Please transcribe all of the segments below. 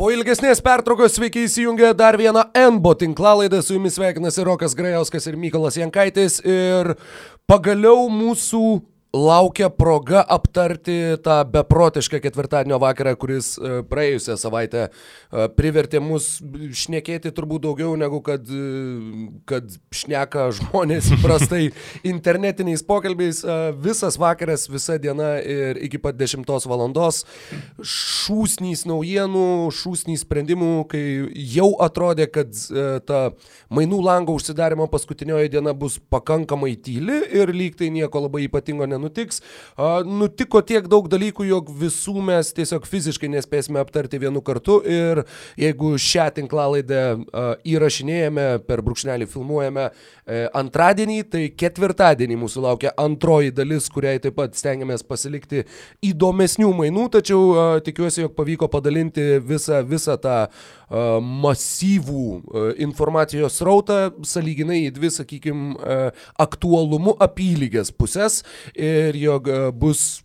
Po ilgesnės pertraukos sveiki įsijungę dar vieną NBO tinklalaidą, su jumis sveikinasi Rokas Grajauskas ir Mykolas Jankaitis ir pagaliau mūsų laukia proga aptarti tą beprotišką ketvirtadienio vakarą, kuris e, praėjusią savaitę e, privertė mus šnekėti turbūt daugiau negu kad, e, kad šneka žmonės įprastai internetiniais pokalbiais. Visas vakaras, visa diena ir iki pat 10 valandos šūsnys naujienų, šūsnys sprendimų, kai jau atrodė, kad ta mainų lango užsidarimo paskutinioji diena bus pakankamai tyli ir lyg tai nieko labai ypatingo nenutiks nenutiks. Nutiko tiek daug dalykų, jog visų mes tiesiog fiziškai nespėsime aptarti vienu kartu ir jeigu šią tinklalaidę įrašinėjame, per brūkšnelį filmuojame antradienį, tai ketvirtadienį mūsų laukia antroji dalis, kuriai taip pat stengiamės pasilikti įdomesnių mainų, tačiau tikiuosi, jog pavyko padalinti visą, visą tą masyvų informacijos rautą, saliginai į dvi, sakykime, aktualumu apylygės pusės ir jog bus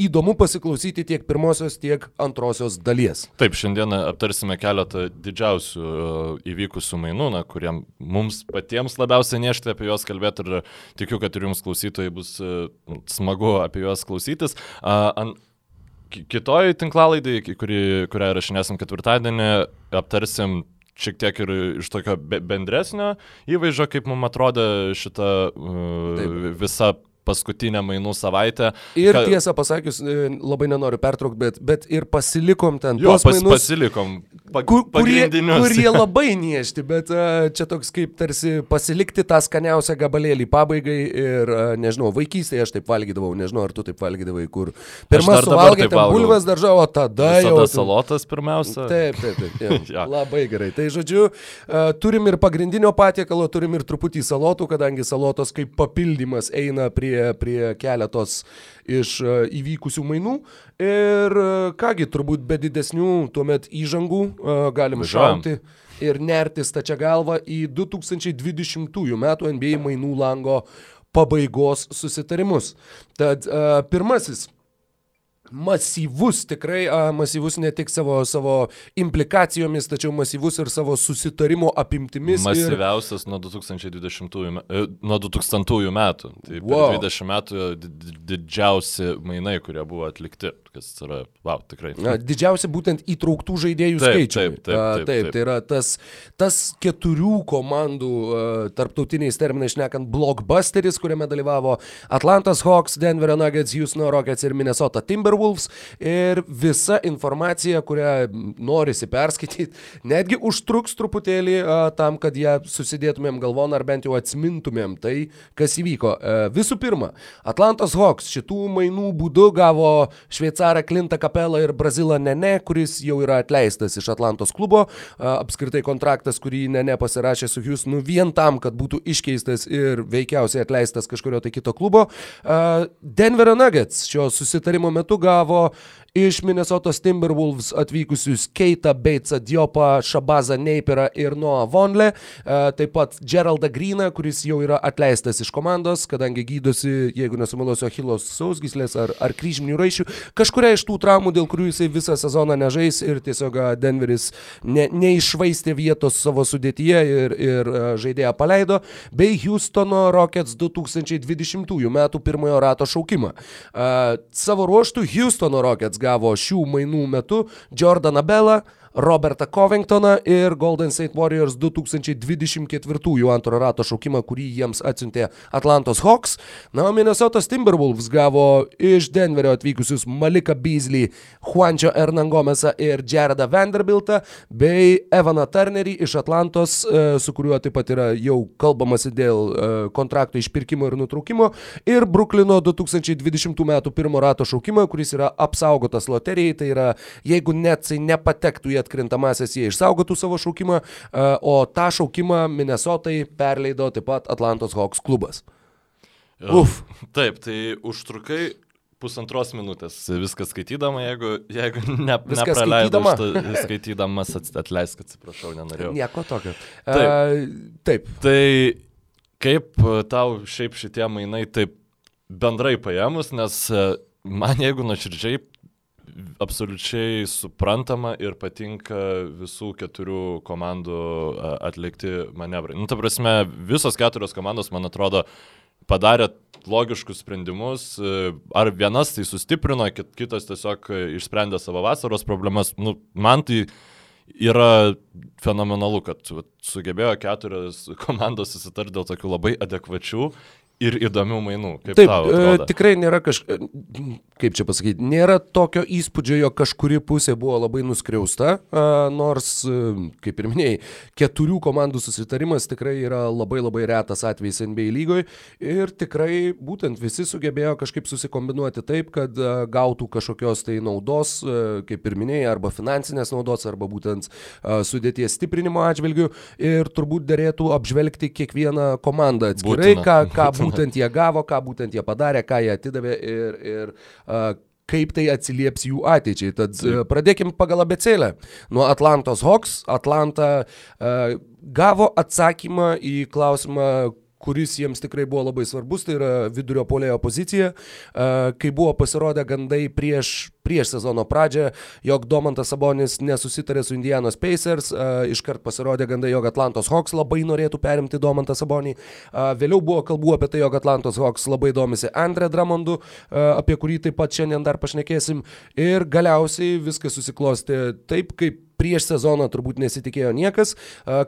įdomu pasiklausyti tiek pirmosios, tiek antrosios dalies. Taip, šiandien aptarsime keletą didžiausių įvykusių mainų, na, kuriem mums patiems labiausiai nešti apie juos kalbėti ir tikiu, kad ir jums klausytojai bus smagu apie juos klausytis. An kitoj tinklalaidai, kuri, kurią rašinėsim ketvirtadienį, aptarsim šiek tiek ir iš tokio bendresnio įvaizdžio, kaip mums atrodė šita uh, visa paskutinę mainų savaitę. Ir ka... tiesą pasakius, e, labai nenoriu pertraukti, bet, bet ir pasilikom ten jo, pas, mainus. Pasilikom. Pa, kur, kurie, kurie labai niešti, bet uh, čia toks kaip tarsi pasilikti tą skaniausią gabalėlį pabaigai ir, uh, nežinau, vaikystėje aš taip valgydavau, nežinau, ar tu taip valgydavai, kur pirmą suvalgė ten bulves daržo, o tada Visada jau... Tada salotas pirmiausia. Taip, taip, taip. taip ja. Labai gerai. Tai žodžiu, turim ir pagrindinio patiekalo, turim ir truputį salotų, kadangi salotos kaip papildymas eina prie prie, prie keletos iš e, įvykusių mainų. Ir e, kągi, turbūt be didesnių tuomet įžangų e, galim šauti ir nerti stačia galva į 2020 m. NBA mainų lango pabaigos susitarimus. Tad pirmasis masyvus, tikrai a, masyvus ne tik savo, savo implikacijomis, tačiau masyvus ir savo susitarimo apimtimis. Masyviausias ir... nuo 2020 e, nuo 2000 metų. Tai wow. 20 metų didžiausi mainai, kurie buvo atlikti kas yra, wow, tikrai. Na, didžiausia būtent įtrauktų žaidėjų taip, skaičiai. Taip, taip, taip, taip, taip. Tai yra tas, tas keturių komandų, tarptautiniais terminais šnekant, blockbusteris, kuriame dalyvavo Atlantas Hawks, Denverio Nuggets, Houston Rockets ir Minnesota Timberwolves. Ir visa informacija, kurią norisi perskaityti, netgi užtruks truputėlį tam, kad ją susidėtumėm galvon ar bent jau atsimintumėm tai, kas įvyko. Uh, visų pirma, Atlantas Hawks šitų mainų būdu gavo šveicarų šveicarą Klintą Kapelą ir Brazilą Nene, kuris jau yra atleistas iš Atlantos klubo. Apskritai kontraktas, kurį Nene pasirašė su Houstonu vien tam, kad būtų iškeistas ir veikiausiai atleistas kažkurio tai kito klubo. Denverio Nuggets šio susitarimo metu gavo iš Minnesotos Timberwolves atvykusius Keitą Batesą Diopą, Šabazą Neiperą ir Noah Vonlę, taip pat Geraldą Greeną, kuris jau yra atleistas iš komandos, kadangi gydosi, jeigu nesumeluosiu, Achilos sausgyslės ar, ar kryžminių raišių, kažkuria iš tų traumų, dėl kurių jisai visą sezoną nežais ir tiesiog Denveris ne, neišvaistė vietos savo sudėtyje ir, ir žaidėją paleido, bei Houstono Rockets 2020 m. pirmojo rato šaukimą. Savo ruoštų Houstono Rockets gavo šių mainų metu Jordaną Belą, Robertą Covingtoną ir Golden State Warriors 2024 antro rato šaukimą, kurį jiems atsiuntė Atlantos Hawks. Na, o Minnesotos Timberwolves gavo iš Denverio atvykusius Malika Beasley, Juančio Hernangomesą ir Jaredą Vanderbiltą, bei Evaną Turnerį iš Atlantos, e, su kuriuo taip pat yra jau kalbamasi dėl e, kontrakto išpirkimo ir nutraukimo, ir Bruklino 2020 m. pirmo rato šaukimą, kuris yra apsaugotas loterijai, tai yra jeigu net jisai nepatektų į atkrintamasis jie išsaugotų savo šaukimą, o tą šaukimą Minnesotai perleido taip pat Atlantos Hawks klubas. Uf. Taip, tai užtrukai pusantros minutės viską skaitydama, jeigu, jeigu ne, nepraleidau skaitydama. skaitydamas, atleisk, atsiprašau, nenorėjau. Nieko tokio. Taip. Uh, taip. Tai kaip tau šiaip šitie mainai taip bendrai paėmus, nes man jeigu nuoširdžiai absoliučiai suprantama ir patinka visų keturių komandų atlikti manevrai. Nu, ta prasme, visos keturios komandos, man atrodo, padarė logiškus sprendimus, ar vienas tai sustiprino, kitas tiesiog išsprendė savo vasaros problemas. Nu, man tai yra fenomenalu, kad sugebėjo keturios komandos susitarti dėl tokių labai adekvačių ir įdomių mainų. Kaip Taip, e, tikrai nėra kažkas, kaip čia pasakyti, nėra tokio įspūdžio, jog kažkuri pusė buvo labai nuskriausta, a, nors, e, kaip ir minėjai, keturių komandų susitarimas tikrai yra labai labai retas atvejis NBA lygoje ir tikrai būtent visi sugebėjo kažkaip susikombinuoti taip, kad a, gautų kažkokios tai naudos, a, kaip ir minėjai, arba finansinės naudos, arba būtent a, sudėties stiprinimo atžvilgių ir turbūt dėrėtų apžvelgti kiekvieną komandą atskirai, Būtina. ką, ką būtent jie gavo, ką būtent jie padarė, ką jie atidavė ir, ir uh, kaip tai atsilieps jų ateičiai. Tad pradėkim pagal abecėlę. Nuo Atlantos Hawks. Atlanta uh, gavo atsakymą į klausimą, kuris jiems tikrai buvo labai svarbus, tai yra vidurio polėjo pozicija. Kai buvo pasirodę gandai prieš, prieš sezono pradžią, jog Domantas Sabonis nesusitarė su Indianos Pacers, iškart pasirodė gandai, jog Atlantos Hawks labai norėtų perimti Domantą Sabonį. Vėliau buvo kalbų apie tai, jog Atlantos Hawks labai domisi Andre Dramondu, apie kurį taip pat šiandien dar pašnekėsim. Ir galiausiai viskas susiklosti taip, kaip prieš sezoną turbūt nesitikėjo niekas.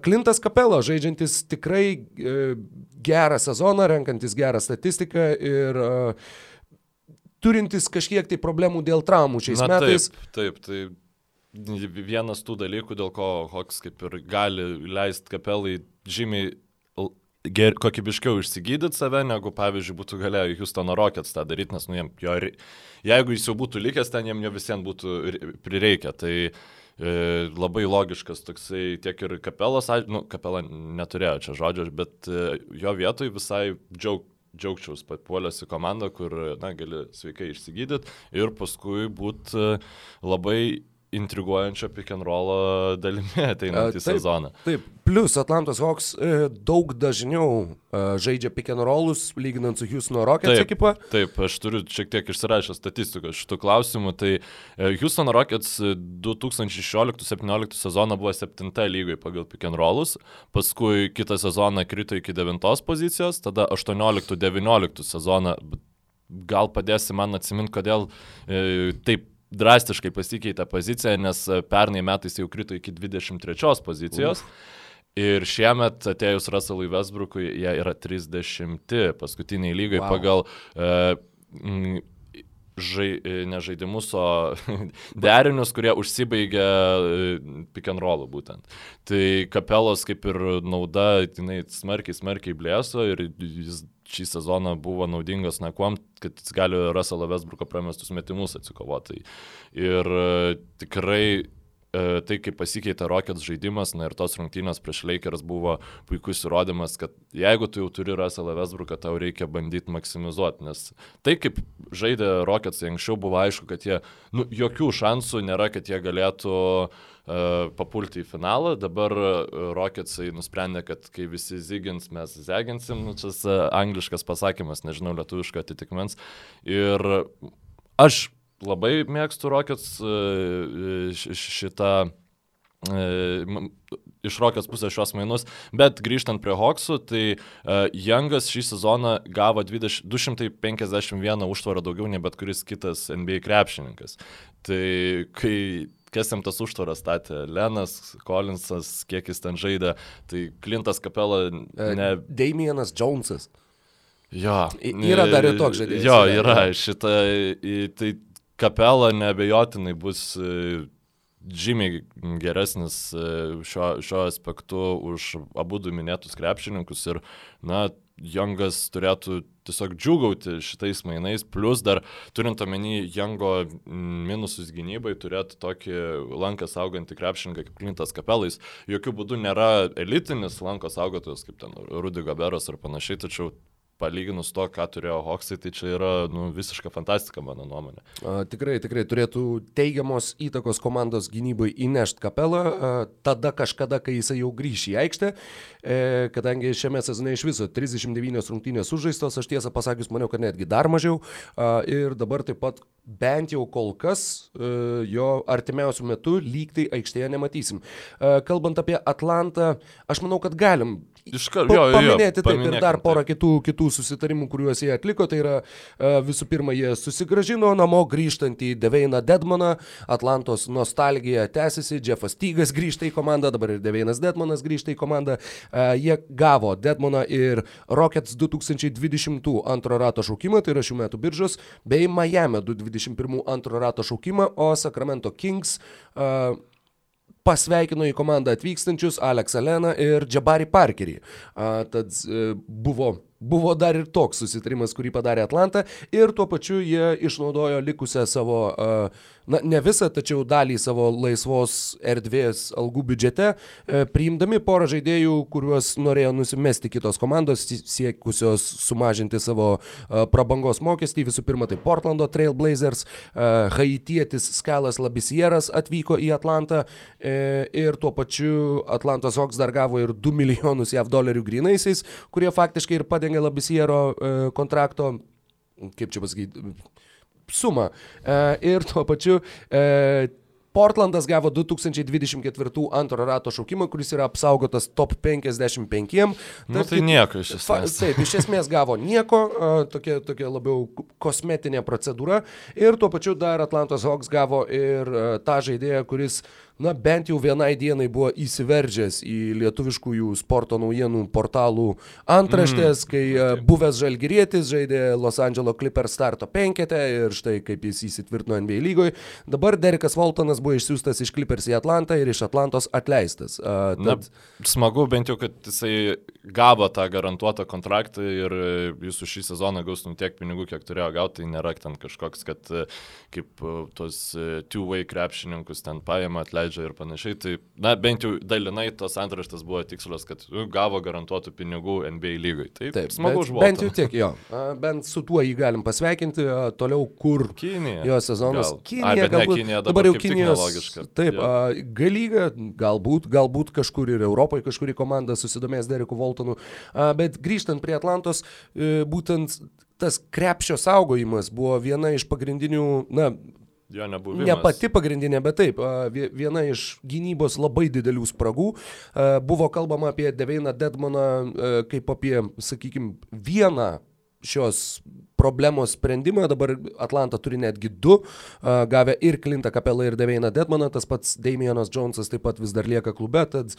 Klintas Kapelo, žaidžiantis tikrai e, gerą sezoną, renkantis gerą statistiką ir turintis kažkiek tai problemų dėl traumų šiais Na, metais. Taip, taip, tai vienas tų dalykų, dėl ko Hoks kaip ir gali leisti kapelai žymiai ger, kokybiškiau išsigydyti save, negu pavyzdžiui būtų galėję Houstono Rockets tą daryti, nes nu, jiem, jo, jeigu jis jau būtų likęs, ten jiem jo visiems būtų prireikę. Tai E, labai logiškas toksai tiek ir kapelas, nu, kapela neturėjo čia žodžio, bet e, jo vietoj visai džiaug, džiaugčiaus papuolęs į komandą, kur, na, gali sveikai išsigydyti ir paskui būti e, labai intriguojančio pick and roll dalimi ateinantį sezoną. Taip, plus Atlantos Hawks e, daug dažniau e, žaidžia pick and rollus, lyginant su Houstono Rockets taip, ekipa. Taip, aš turiu šiek tiek išsirašęs statistiką šitų klausimų. Tai e, Houstono Rockets 2016-2017 sezoną buvo 7 lygoje pagal pick and rollus, paskui kitą sezoną krito iki 9 pozicijos, tada 18-19 sezoną gal padėsi man atsiminti, kodėl e, taip drastiškai pasikeitė pozicija, nes e, pernai metais jau krito iki 23 pozicijos. Uf. Ir šiemet atėjus Russellui Westbrookui, jie yra 30 paskutiniai lygai wow. pagal e, žai, e, ne žaidimus, o derinius, kurie užsibaigia e, pick and rollų būtent. Tai kapelos kaip ir nauda, jinai smarkiai, smarkiai blėso ir jis šį sezoną buvo naudingas, na, kuom, kad jis gali Russell Westbrooko pramestus metimus atsikovoti. Ir e, tikrai tai, kaip pasikeitė Rockets žaidimas, na ir tos rungtynės prieš Lakers buvo puikus įrodymas, kad jeigu tu jau turi Russell Westbrooką, tau reikia bandyti maksimizuoti, nes tai, kaip žaidė Rockets anksčiau, buvo aišku, kad jie, nu, jokių šansų nėra, kad jie galėtų uh, papulti į finalą. Dabar Rocketsai nusprendė, kad kai visi zygins, mes zeginsim. Nu, čia angliškas pasakymas, nežinau, lietuviško atitikmens. Ir aš labai mėgstu Rockets šitą iš Rockets pusės šios mainus, bet grįžtant prie Hawksų, tai Youngas šį sezoną gavo 20, 251 užtvarą daugiau nei bet kuris kitas NBA krepšininkas. Tai kai kas jam tas užtvaras statė, Lenas, Collinsas, kiek jis ten žaidė, tai Klintas Kapela. E, ne... Damienas Jonesas. Jo. Yra dar ir toks žaidėjas. Jo, yra. Šitą, tai Kapela nebejotinai bus e, žymiai geresnis e, šiuo, šiuo aspektu už abu du minėtus krepšininkus ir, na, Jongas turėtų tiesiog džiugauti šitais mainais, plus dar turint omeny Jango minusus gynybai, turėtų tokį lanką saugantį krepšininką kaip Klintas Kapelais. Jokių būdų nėra elitinis lankos saugotojas kaip ten Rudy Gaberas ar panašiai, tačiau palyginus to, ką turėjo Hoksai, tai čia yra nu, visiška fantastika, mano nuomonė. A, tikrai, tikrai turėtų teigiamos įtakos komandos gynybai įnešti kapelą, a, tada kažkada, kai jisai jau grįš į aikštę, e, kadangi šiame sezone iš viso 39 rungtynės sužaistos, aš tiesą pasakius maniau, kad netgi dar mažiau. A, ir dabar taip pat bent jau kol kas jo artimiausių metų lygtai aikštėje nematysim. Kalbant apie Atlantą, aš manau, kad galim Iš karto, jo, jo, paminėti taip ir dar porą taip. kitų, kitų susitarimų, kuriuos jie atliko. Tai yra visų pirma, jie susigražino namo grįžtantį Deveiną Dedmaną, Atlantos nostalgija tęsiasi, Jeffas Tygas grįžta į komandą, dabar ir Deveinas Dedmanas grįžta į komandą. Jie gavo Dedmaną ir Rockets 2020 antro rato šaukimą, tai yra šių metų biržos, bei Miami 2021 antro rato šaukimą, o Sacramento Kings uh, pasveikino į komandą atvykstančius Aleksą Leną ir Džabarį Parkerį. A, tad e, buvo Buvo dar ir toks susitarimas, kurį padarė Atlanta ir tuo pačiu jie išnaudojo likusią savo, na ne visą, tačiau dalį savo laisvos erdvės algų biudžete, priimdami porą žaidėjų, kuriuos norėjo nusimesti kitos komandos, siekusios sumažinti savo prabangos mokestį. Visų pirma, tai Portlando Trailblazers, haitietis Skalas Labisieras atvyko į Atlantą e, ir tuo pačiu Atlantos Hawks dar gavo ir 2 milijonus JAV dolerių grinaisiais, kurie faktiškai ir padengia Labisiero e, kontrakto, kaip čia pasakyti, sumą. E, ir tuo pačiu e, Portlandas gavo 2024 antro rato šaukimą, kuris yra apsaugotas top 55. Na nu, tai nieko iš esmės. Taip, iš esmės gavo nieko, tokia, tokia labiau kosmetinė procedūra. Ir tuo pačiu dar Atlantos Hawks gavo ir tą žaidėją, kuris uh, na bent jau vienai dienai buvo įsiveržęs į lietuviškųjų sporto naujienų portalų antraštės, mm. kai e, buvęs žalgyrietis žaidė Los Angeles Clippers starto penketę ir štai kaip jis įsitvirtino NBA lygoje. Dabar Derekas Voltonas buvo išsiųstas iš Clippers į Atlantą ir iš Atlantos atleistas. Uh, tad... Na, smagu bent jau, kad jisai gavo tą garantuotą kontraktą ir jis už šį sezoną gaus nu tiek pinigų, kiek turėjo gauti, tai nėra ten kažkoks, kad e, kaip tos two-way krepšininkus ten paėmė, atleidžia leidžia ir panašiai. Tai, na, bent jau dalinai tos antraštės buvo tikslios, kad nu, gavo garantuotų pinigų NBA lygai. Tai taip, smagu žmogui. Bent jau tiek, jo. Bent su tuo jį galim pasveikinti, toliau kur Kinija. jo sezonas. Gal. Kinija, A, galbūt, ne, Kinija dabar, dabar jau Kinijos. Taip, yeah. galyga, galbūt, galbūt kažkur ir Europoje kažkuri komanda susidomės Dereku Voltonu. Bet grįžtant prie Atlantos, e, būtent tas krepšio saugojimas buvo viena iš pagrindinių, na, Jo nebuvimas. Ne pati pagrindinė, bet taip, viena iš gynybos labai didelių spragų. Buvo kalbama apie Deveiną Dedmaną kaip apie, sakykime, vieną šios problemos sprendimą. Dabar Atlanta turi netgi du, gavę ir Klintą Kapelą, ir Deveiną Dedmaną. Tas pats Damienas Jonesas taip pat vis dar lieka klube, tad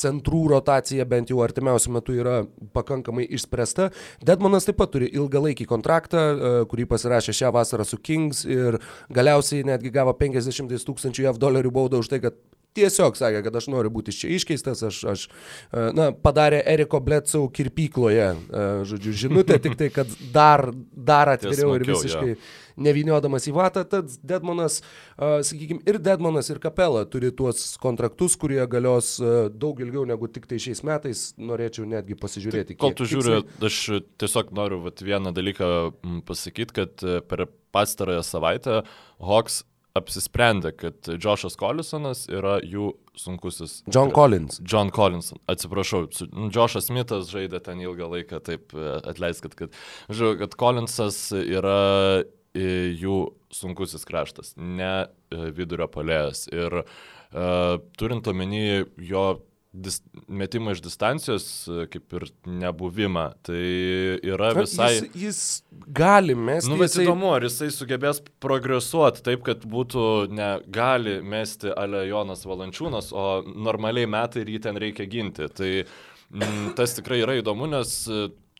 centrų rotacija bent jau artimiausiu metu yra pakankamai išspręsta. Dedmanas taip pat turi ilgalaikį kontraktą, kurį pasirašė šią vasarą su Kings ir galiausiai netgi gavo 50 tūkstančių JAV dolerių baudą už tai, kad tiesiog sakė, kad aš noriu būti čia iškeistas, aš, aš na, padarė Eriko Bletsau kirpykloje, žodžiu, žinutę, tik tai, kad dar, dar atviriau ir visiškai neviniodamas į vatą, tad Dedmonas, sakykime, ir Dedmonas, ir Kapela turi tuos kontraktus, kurie galios daug ilgiau negu tik tai šiais metais, norėčiau netgi pasižiūrėti. Tai, kol tu žiūri, aš tiesiog noriu vat, vieną dalyką pasakyti, kad per pastarąją savaitę Hawks apsisprendė, kad Joshas Collisonas yra jų sunkusis. John Collins. John Collins, atsiprašau. Joshas Smithas žaidė ten ilgą laiką, taip e, atleiskit, kad, žinau, kad Collinsas yra e, jų sunkusis kraštas, ne e, vidurio palėjas. Ir uh, turint omeny jo dis, metimą iš distancijos kaip ir nebuvimą. Tai yra visai... Jis, jis gali mesti. Nu, bet jisai... įdomu, ar jisai sugebės progresuoti taip, kad būtų ne gali mesti Ale Jonas Valančiūnas, o normaliai metai ir jį ten reikia ginti. Tai m, mm, tas tikrai yra įdomu, nes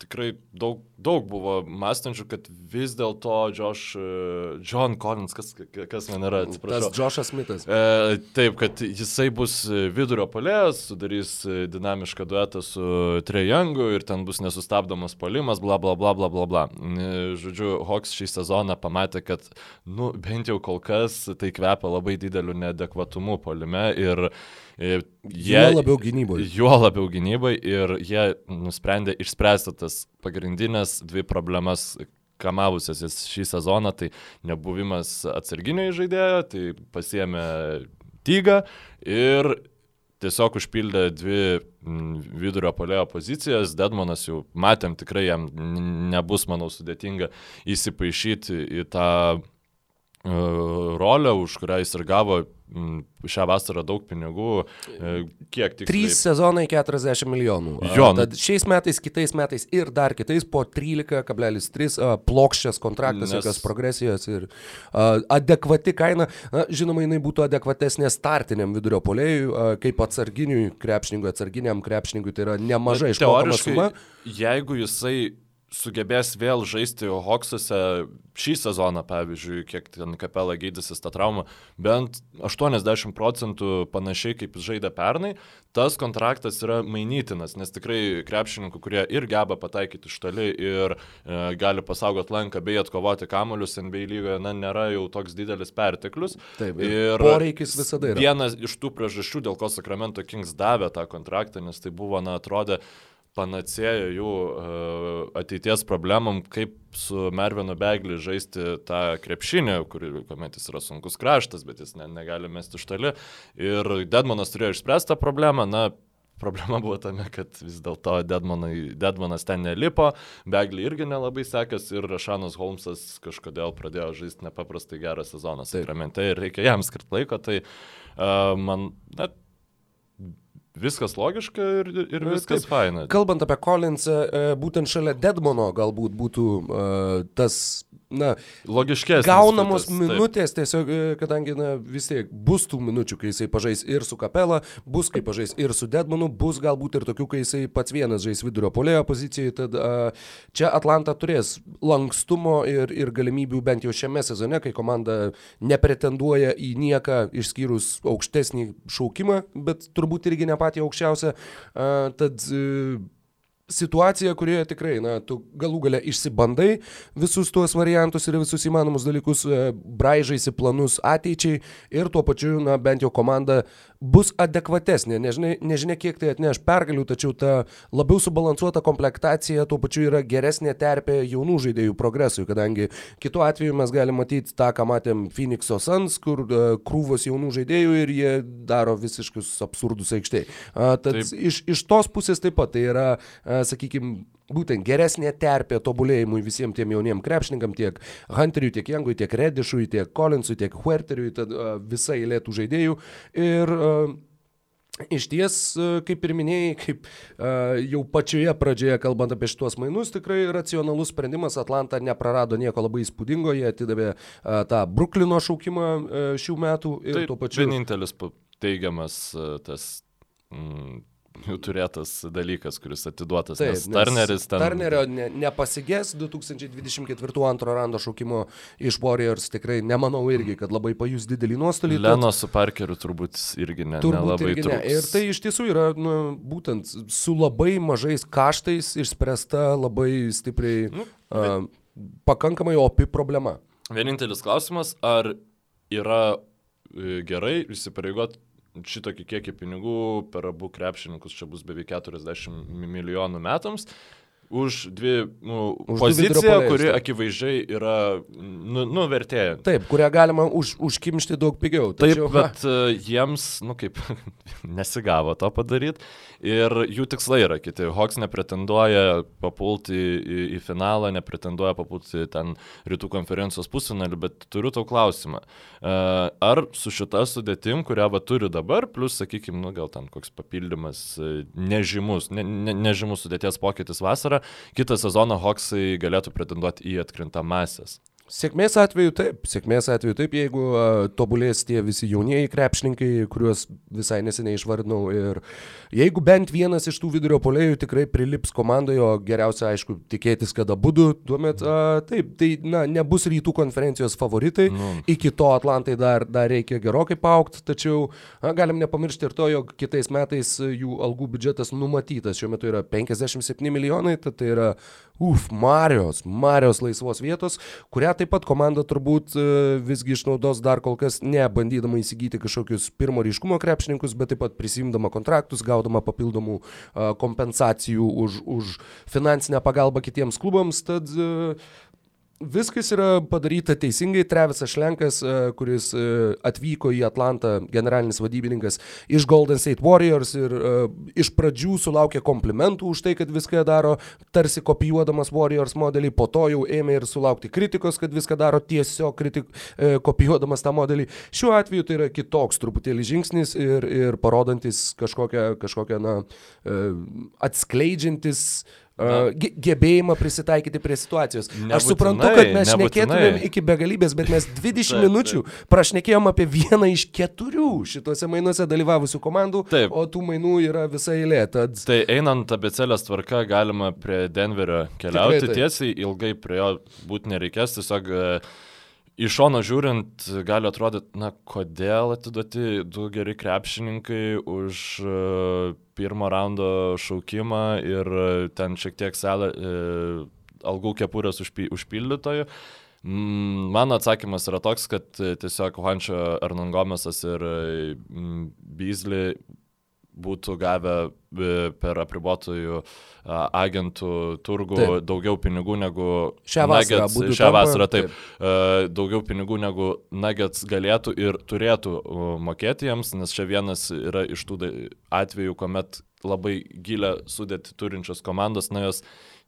tikrai daug, daug buvo mąstančių, kad vis dėlto Josh, e, John Collins, kas, kas man yra, atsiprašau. Tas Joshas Smithas. E, taip, kad jisai bus vidurio polės, sudarys dinamišką duetą su Trejangu ir ten bus nesustabdomas polimas, bla bla bla bla bla bla. E, žodžiu, Hawks šį sezoną pamatė, kad, nu, bent jau kol kas tai kvepia labai dideliu neadekvatumu polime ir Jie, juo labiau gynybai. Juo labiau gynybai ir jie nusprendė išspręsti tas pagrindinės dvi problemas kamavusias šį sezoną, tai nebuvimas atsarginio žaidėjo, tai pasiemė tygą ir tiesiog užpildė dvi vidurio polėjo pozicijas. Dedmonas jau matėm, tikrai jam nebus, manau, sudėtinga įsipaišyti į tą rolę, už kurią jis ir gavo šią vasarą daug pinigų. E, kiek tik? 3 sezonai 40 milijonų. Jo. Nu- Tad šiais metais, kitais metais ir dar kitais po 13,3 plokščias kontraktas, Nes- jokios progresijos ir adekvati kaina. Na, žinoma, jinai būtų adekvatesnė startiniam vidurio polėjui, kaip atsarginiui krepšininkui, atsarginiam krepšininkui, tai yra nemažai išmokama suma. jeigu jisai sugebės vėl žaisti Hoksuose šį sezoną, pavyzdžiui, kiek ten kapela gydysis tą traumą, bent 80 procentų panašiai kaip žaidė pernai, tas kontraktas yra mainytinas, nes tikrai krepšininkų, kurie ir geba pataikyti iš toli ir e, gali pasaugoti lanką bei atkovoti kamolius NBA lygoje, na, nėra jau toks didelis perteklius. Taip, ir poreikis visada yra. Vienas iš tų priežasčių, dėl ko Sacramento Kings davė tą kontraktą, nes tai buvo, na, atrodė, panacėja jų uh, ateities problemam, kaip su Mervinu Begli žaisti tą krepšinį, kur, kuomet jis yra sunkus kraštas, bet jis ne, negali mesti iš toli. Ir Dedmanas turėjo išspręstą problemą, na, Problema buvo tame, kad vis dėlto Deadmanas ten nelipo, Begli irgi nelabai sekėsi ir Rašanas Holmesas kažkodėl pradėjo žaisti nepaprastai gerą sezoną Sakramente ir reikia jam skirti laiko, tai uh, man, na, viskas logiška ir, ir viskas Taip. faina. Kalbant apie Collinsą, e, būtent šalia Dedmono galbūt būtų uh, tas na, Logiškesnis. gaunamos fitas, taip. minutės tiesiog, e, kadangi na, vis tiek bus tų minučių, kai jisai pažais ir su Kapela, bus kai pažais ir su Dedmanu, bus galbūt ir tokių, kai jisai pats vienas žais vidurio polėjo pozicijai, tad a, čia Atlanta turės lankstumo ir, ir galimybių bent jau šiame sezone, kai komanda nepretenduoja į nieką išskyrus aukštesnį šaukimą, bet turbūt irgi ne patį aukščiausią, a, tad e, situacija, kurioje tikrai, na, tu galų gale išsibandai visus tuos variantus ir visus įmanomus dalykus, e, braižaisi planus ateičiai ir tuo pačiu, na, bent jau komanda bus adekvatesnė. Nežinia, nežinia kiek tai atneš pergalių, tačiau ta labiau subalansuota komplektacija tuo pačiu yra geresnė terpė jaunų žaidėjų progresui, kadangi kitu atveju mes galime matyti tą, ką matėm Phoenix'o Suns, kur uh, krūvos jaunų žaidėjų ir jie daro visiškus absurdus aikštėje. Tad Taip. iš, iš tos pusės taip pat tai yra, uh, sakykime, būtent geresnė terpė tobulėjimui visiems tiem jauniem krepšininkam, tiek Hunteriui, tiek Jangui, tiek Redišui, tiek Collinsui, tiek Huerteriui, tad uh, visa eilė tų žaidėjų. Ir uh, Iš ties, e, kaip ir minėjai, kaip uh, jau pačioje pradžioje, kalbant apie šitos mainus, tikrai racionalus sprendimas. Atlanta neprarado nieko labai įspūdingo, jie atidavė uh, tą Bruklino šaukimą uh, šių metų ir Tai tuo pačiu... vienintelis teigiamas e, tas mm, turėtas dalykas, kuris atiduotas. Taip, nes Turneris ten. Turnerio ne, nepasigės 2024 antro rando šaukimo iš Warriors, tikrai nemanau irgi, kad labai pajus didelį nuostolį. tad- Leno su Parkeriu turbūt irgi ne, Turbūt nelabai irgi ne. trūks. Ir tai iš tiesų yra nu, būtent su labai mažais kaštais išspręsta labai stipriai, Nu, uh, pakankamai opi problema. Vienintelis klausimas, ar yra e, gerai įsipareigot šitokį kiekį pinigų per abu krepšininkus, čia bus beveik 40 milijonų metams, už dvi nu, Už poziciją, kuri taip. akivaizdžiai yra nu, nuvertėja. Taip, kurią galima už, užkimšti daug pigiau. Taip, Tačiau, bet e, jiems, nu kaip, nesigavo to padaryti. Ir jų tikslai yra kiti. Hawks nepretenduoja papulti į, į finalą, nepretenduoja papulti ten rytų konferencijos pusfinalį, bet turiu tau klausimą. E, Ar su šita sudėtim, kurią va turi dabar, plus, sakykime, nu gal ten koks papildymas e, nežymus, ne, ne, nežymus sudėties pokytis vasarą, kitą sezoną Hawksai galėtų pretenduoti į atkrintamasias. Sėkmės atveju taip, sėkmės atveju taip, jeigu uh, tobulės tie visi jaunieji krepšininkai, kuriuos visai neseniai išvardinau. Ir jeigu bent vienas iš tų vidurio polėjų tikrai prilips komandoje, o geriausia, aišku, tikėtis, kad abu du, tuomet uh, taip, tai na, nebus rytų konferencijos favoritai. Nu. Iki to Atlantai dar, dar reikia gerokai paaukti, tačiau na, galim nepamiršti ir to, jog kitais metais jų algų biudžetas numatytas šiuo metu yra 57 milijonai, tad tai yra, uf, Marijos, Marijos laisvos vietos, kurią taip pat komanda turbūt e, visgi išnaudos dar kol kas ne bandydama įsigyti kažkokius pirmo ryškumo krepšininkus, bet taip pat prisimdama kontraktus, gaudama papildomų a, kompensacijų už, už finansinę pagalbą kitiems klubams. Tad e, viskas yra padaryta teisingai. Trevisas Šlenkas, e, kuris e, atvyko į Atlantą, generalinis vadybininkas iš Golden State Warriors ir e, iš pradžių sulaukė komplimentų už tai, kad viską daro tarsi kopijuodamas Warriors modelį, po to jau ėmė ir sulaukti kritikos, kad viską daro tiesiog kritik, kopijuodamas tą modelį. Šiuo atveju tai yra kitoks truputėlį žingsnis ir, ir parodantis kažkokią, kažkokią na, atskleidžiantis uh, gebėjimą prisitaikyti prie situacijos. Nebūtinai, Aš suprantu, kad mes šnekėtumėm iki begalybės, bet mes 20 taip, minučių taip. prašnekėjom apie vieną iš keturių šituose mainuose dalyvavusių komandų, taip. o tų mainų yra visa eilė. Tad... Tai einant abecelės tvarka, galima prie Denverio keliauti tiesiai, ilgai prie jo būti nereikės, tiesiog uh, Iš šono žiūrint, gali atrodyti, na, kodėl atiduoti du geri krepšininkai už uh, pirmo raundo šaukimą ir uh, ten šiek tiek salę, uh, algų kepurės užpy, užpildytojų. Mm, mano atsakymas yra toks, kad tiesiog Juančio Ernangomesas ir Beasley būtų gavę e, per apribotojų agentų turgų taip. daugiau pinigų negu šią vasarą. Nuggets, šią vasarą taip, taip. Daugiau pinigų negu Nuggets galėtų ir turėtų mokėti jiems, nes čia vienas yra iš tų atvejų, kuomet labai gilę sudėti turinčios komandos, na jos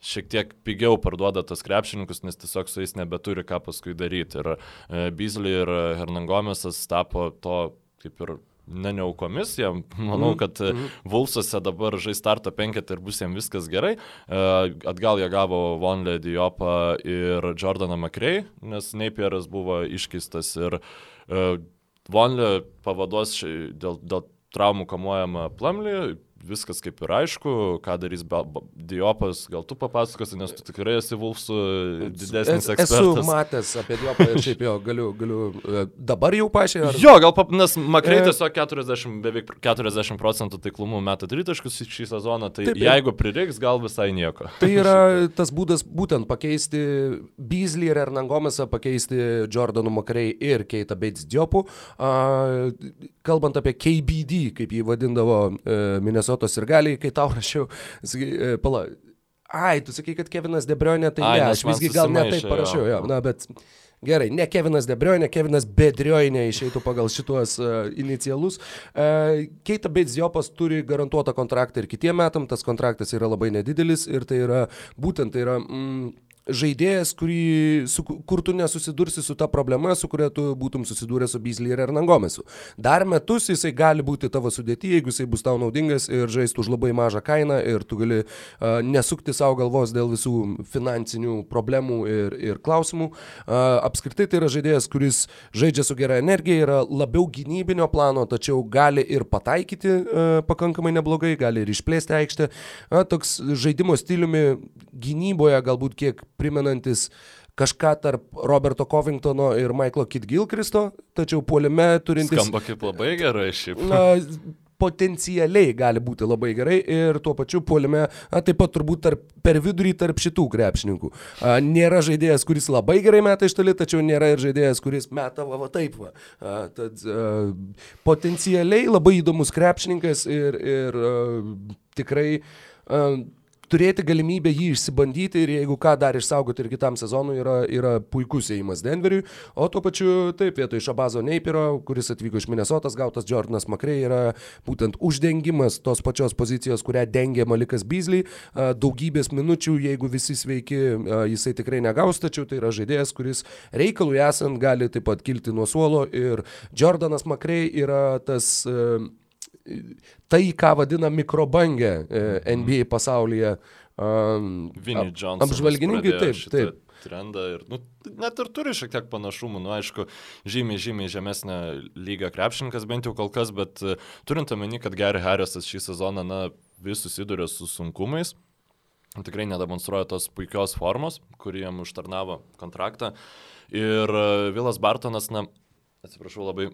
šiek tiek pigiau parduoda tas krepšininkus, nes tiesiog su jais nebeturi ką paskui daryti. Ir e, Beasley ir Hernangomesas tapo to kaip ir ne neaukomis, jam manau, mhm. kad mm -hmm. Vulsuose dabar žais starto penketą ir bus jam viskas gerai. E, atgal jie gavo Vonlę Diopą ir Jordaną McRae, nes Napieras buvo iškeistas ir e, Vonlė pavaduos dėl, dėl traumų kamuojama Plamlį, viskas kaip ir aišku, ką darys Diopas, gal tu papasakosi, nes tu tikrai esi Vulfsų didesnis ekspertas. Esu matęs apie Diopą ir šiaip jo, galiu, galiu e, dabar jau pačiai. Ar... Jo, gal, pap, nes Makrei e... tiesiog 40, beveik 40 procentų taiklumų meta tritaškus šį sezoną, tai Taip, jeigu prireiks, gal visai nieko. Tai yra tas būdas būtent pakeisti Beasley ir Hernangomesą, pakeisti Jordanu Makrei ir Keitą Bates Diopų. Uh, kalbant apie KBD, kaip jį vadindavo uh, Minnesota Minnesotos ir galiai, kai tau rašiau, sakai, e, pala, ai, tu sakai, kad Kevinas Debrionė, tai ai, ne, aš visgi gal ne taip parašiau, jo, na, bet gerai, ne Kevinas Debrionė, Kevinas Bedrionė išeitų pagal šituos uh, inicialus. Uh, Keita Beidziopas turi garantuotą kontraktą ir kitiem metam, tas kontraktas yra labai nedidelis ir tai yra, būtent tai yra, mm, žaidėjas, kurį, su, kur tu nesusidursi su ta problema, su kuria tu būtum susidūręs su Beasley ir Hernangomesu. Dar metus jisai gali būti tavo sudėti, jeigu jisai bus tau naudingas ir žaistų už labai mažą kainą ir tu gali uh, nesukti savo galvos dėl visų finansinių problemų ir, ir klausimų. Uh, apskritai tai yra žaidėjas, kuris žaidžia su gera energija, yra labiau gynybinio plano, tačiau gali ir pataikyti uh, pakankamai neblogai, gali ir išplėsti aikštę. Uh, toks žaidimo stiliumi gynyboje galbūt kiek primenantis kažką tarp Roberto Covingtono ir Michaelo Kitgilkristo, tačiau puolime turintis... Skamba kaip labai gerai šiaip. Na, potencialiai gali būti labai gerai ir tuo pačiu puolime, a, taip pat turbūt tarp, per vidurį tarp šitų krepšininkų. A, nėra žaidėjas, kuris labai gerai meta iš toli, tačiau nėra ir žaidėjas, kuris meta va, va taip. Va. A, tad, a, potencialiai labai įdomus krepšininkas ir, ir a, tikrai a, turėti galimybę jį išsibandyti ir jeigu ką dar išsaugoti ir kitam sezonui yra, yra puikus įėjimas Denveriui, o tuo pačiu taip vietoj Šabazo Neipiro, kuris atvyko iš Minnesotas, gautas Jordanas Makrei, yra būtent uždengimas tos pačios pozicijos, kurią dengia Malikas Beasley, daugybės minučių, jeigu visi sveiki, jisai tikrai negaus, tačiau tai yra žaidėjas, kuris reikalui esant gali taip pat kilti nuo suolo ir Jordanas Makrei yra tas tai, ką vadina mikrobangė e, NBA mhm. pasaulyje. Um. Apžvalgininkai taip, taip. Trendą ir, nu, net ir turi šiek tiek panašumų, nu, aišku, žymiai, žymiai žemesnę lygą krepšininkas bent jau kol kas, bet uh, turint omeny, kad Gary Harrisas šį sezoną, na, vis susiduria su sunkumais, tikrai nedemonstruoja tos puikios formos, kurį jam užtarnavo kontraktą. Ir uh, Vilas Bartonas, na, atsiprašau labai,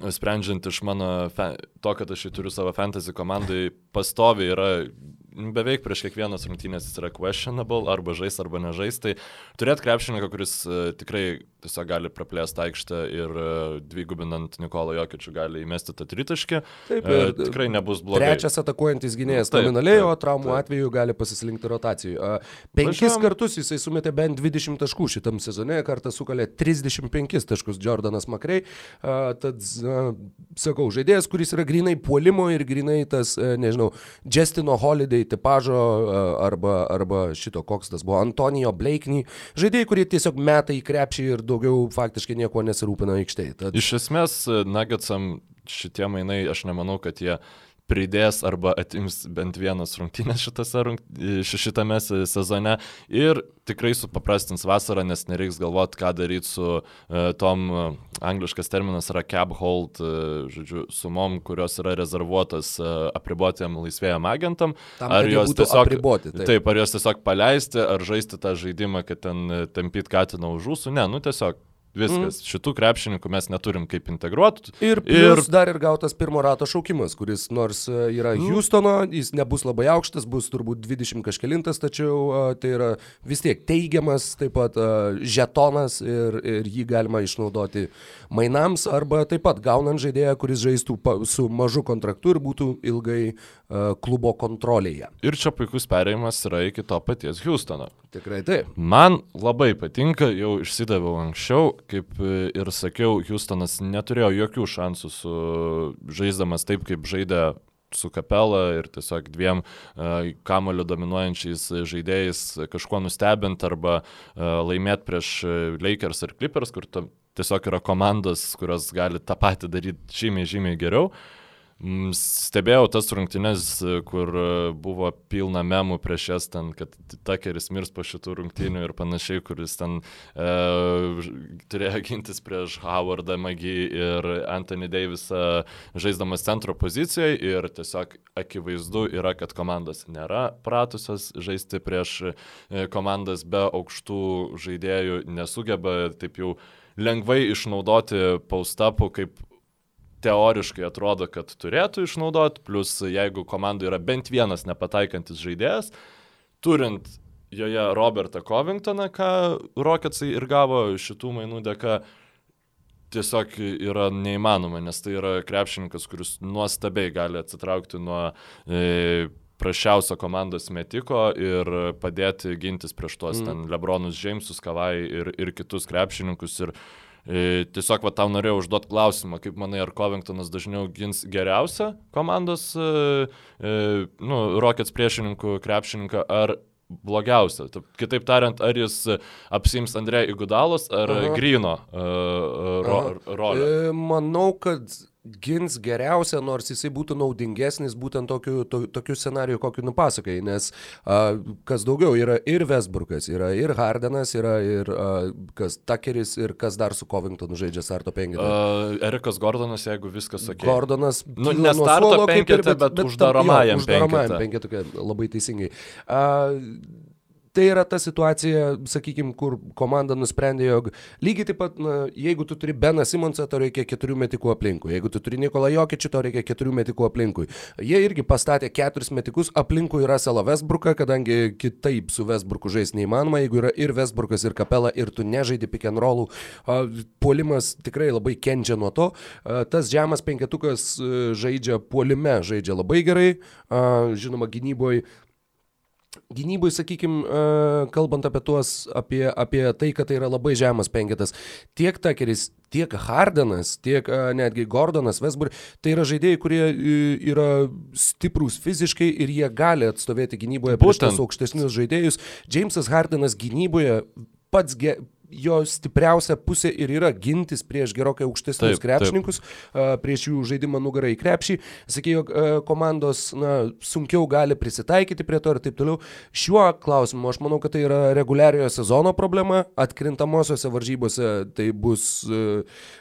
sprendžiant iš mano, to, kad aš jį turiu savo fantasy komandai, pastovi yra beveik prieš kiekvienas rungtynės jis yra questionable, arba žais, arba nežais. Tai turėti krepšininką, kuris uh, tikrai tiesiog gali praplėsti aikštę ir uh, dvigubinant Nikolo Jokičių gali įmesti tą tritaškį. Taip, uh, tikrai nebus blogai. Trečias atakuojantis gynėjas nominaliai, o traumų taip. atveju gali pasislinkti rotacijų. Penkis Važiuom. kartus jisai sumetė bent 20 taškų šitam sezone, kartą sukalė 35 taškus Jordanas Makrei. Tad, sakau, žaidėjas, kuris yra grinai puolimo ir grinai tas, nežinau, Justino Holiday tipažo arba, arba šito, koks tas buvo, Antonijo Blakeney, žaidėjai, kurie tiesiog meta į krepšį ir daugiau faktiškai nieko nesirūpina aikštėje. Tad... Iš esmės, Nuggetsam šitie mainai, aš nemanau, kad jie pridės arba atims bent vienas rungtynės šitame, rungt... šitame sezone ir tikrai supaprastins vasarą, nes nereiks galvoti, ką daryti su uh, tom, uh, angliškas terminas yra cap hold, uh, žodžiu, sumom, kurios yra rezervuotas uh, apribotiem laisvėjam agentam. Tam, ar jos tiesiog apriboti, taip. taip, ar jos tiesiog paleisti, ar žaisti tą žaidimą, kad ten tampyt katiną už ūsų, ne, nu tiesiog Viskas. Mm. Šitų krepšininkų mes neturim kaip integruoti. Ir, ir dar ir gautas pirmo rato šaukimas, kuris nors e, yra mm. Houstono, jis nebus labai aukštas, bus turbūt 20 kažkelintas, tačiau uh, tai yra vis tiek teigiamas, taip pat uh, žetonas ir, ir jį galima išnaudoti mainams arba taip pat gaunant žaidėją, kuris žaistų pa, su mažu kontraktu ir būtų ilgai uh, klubo kontrolėje. Ir čia puikus perėjimas yra iki to paties Houstono. Tikrai taip. Man labai patinka, jau išsidaviau anksčiau, kaip ir sakiau, Houstonas neturėjo jokių šansų su žaisdamas taip, kaip žaidė su kapela ir tiesiog dviem uh, kamoliu dominuojančiais žaidėjais kažkuo nustebint arba uh, laimėti prieš Lakers ir Clippers, kur tiesiog yra komandos, kurios gali tą patį daryti žymiai, žymiai geriau. Uh, stebėjau tas rungtynes, kur e, buvo pilna memų prieš jas ten, kad Takeris mirs po šitų rungtynių ir panašiai, kuris ten e, turėjo gintis prieš Howardą Magį ir Anthony Davisą žaisdamas centro pozicijoje ir tiesiog akivaizdu yra, kad komandos nėra pratusios žaisti prieš e, komandas be aukštų žaidėjų, nesugeba taip jau lengvai išnaudoti paustapų kaip teoriškai atrodo, kad turėtų išnaudoti, plus jeigu komandai yra bent vienas nepataikantis žaidėjas, turint joje Robertą Covingtoną, ką Rocketsai ir gavo šitų mainų dėka, tiesiog yra neįmanoma, nes tai yra krepšininkas, kuris nuostabiai gali atsitraukti nuo e, prašiausio komandos metiko ir padėti gintis prieš tuos mm. ten Lebronus Jamesus, Kavai ir, ir kitus krepšininkus. Ir tiesiog va tau norėjau užduoti klausimą, kaip manai, ar Covingtonas dažniau gins geriausią komandos, e, e, nu, Rockets priešininkų krepšininką, ar blogiausia. Kitaip tariant, ar jis apsims Andrei Igudalos ar Aha. Grino uh, ro, rolę? Manau, kad gins geriausia, nors jisai būtų naudingesnis būtent tokiu, to, tokiu scenariu, kokiu nupasakai, nes a, kas daugiau yra ir Westbrook'as, yra ir Hardenas, yra ir a, kas Takeris ir kas dar su Covingtonu žaidžia starto penketą. Uh, Erikas Gordonas, jeigu viskas sakė. Gordonas. Nu, ne starto penketą, bet, bet uždaromajam penketą. Uždaromajam penketą, labai teisingai. Uh, tai yra ta situacija, sakykime, kur komanda nusprendė, jog lygiai taip pat, na, jeigu tu turi Beną Simonsą, to reikia keturių metikų aplinkui, jeigu tu turi Nikolą Jokičių, to reikia keturių metikų aplinkui. Jie irgi pastatė keturis metikus aplinkui Russellą Westbrooką, kadangi kitaip su Westbrooku žais neįmanoma, jeigu yra ir Westbrookas, ir Kapela, ir tu nežaidi pick and rollų, puolimas tikrai labai kenčia nuo to. Tas žemas penketukas žaidžia puolime, žaidžia labai gerai, žinoma, gynyboje Gynybui, sakykime, kalbant apie tuos, apie, apie tai, kad tai yra labai žemas penketas, tiek Takeris, tiek Hardenas, tiek netgi Gordonas, Vesburg, tai yra žaidėjai, kurie yra stiprūs fiziškai ir jie gali atstovėti gynyboje prieš tos aukštesnius žaidėjus. Jamesas Hardenas gynyboje pats ge, jo stipriausia pusė ir yra gintis prieš gerokai aukštesnius taip, krepšininkus, taip. prieš jų žaidimą nugarą į krepšį. Sakė, jog komandos na, sunkiau gali prisitaikyti prie to ir taip toliau. Šiuo klausimu aš manau, kad tai yra reguliariojo sezono problema, atkrintamosiose varžybose tai bus,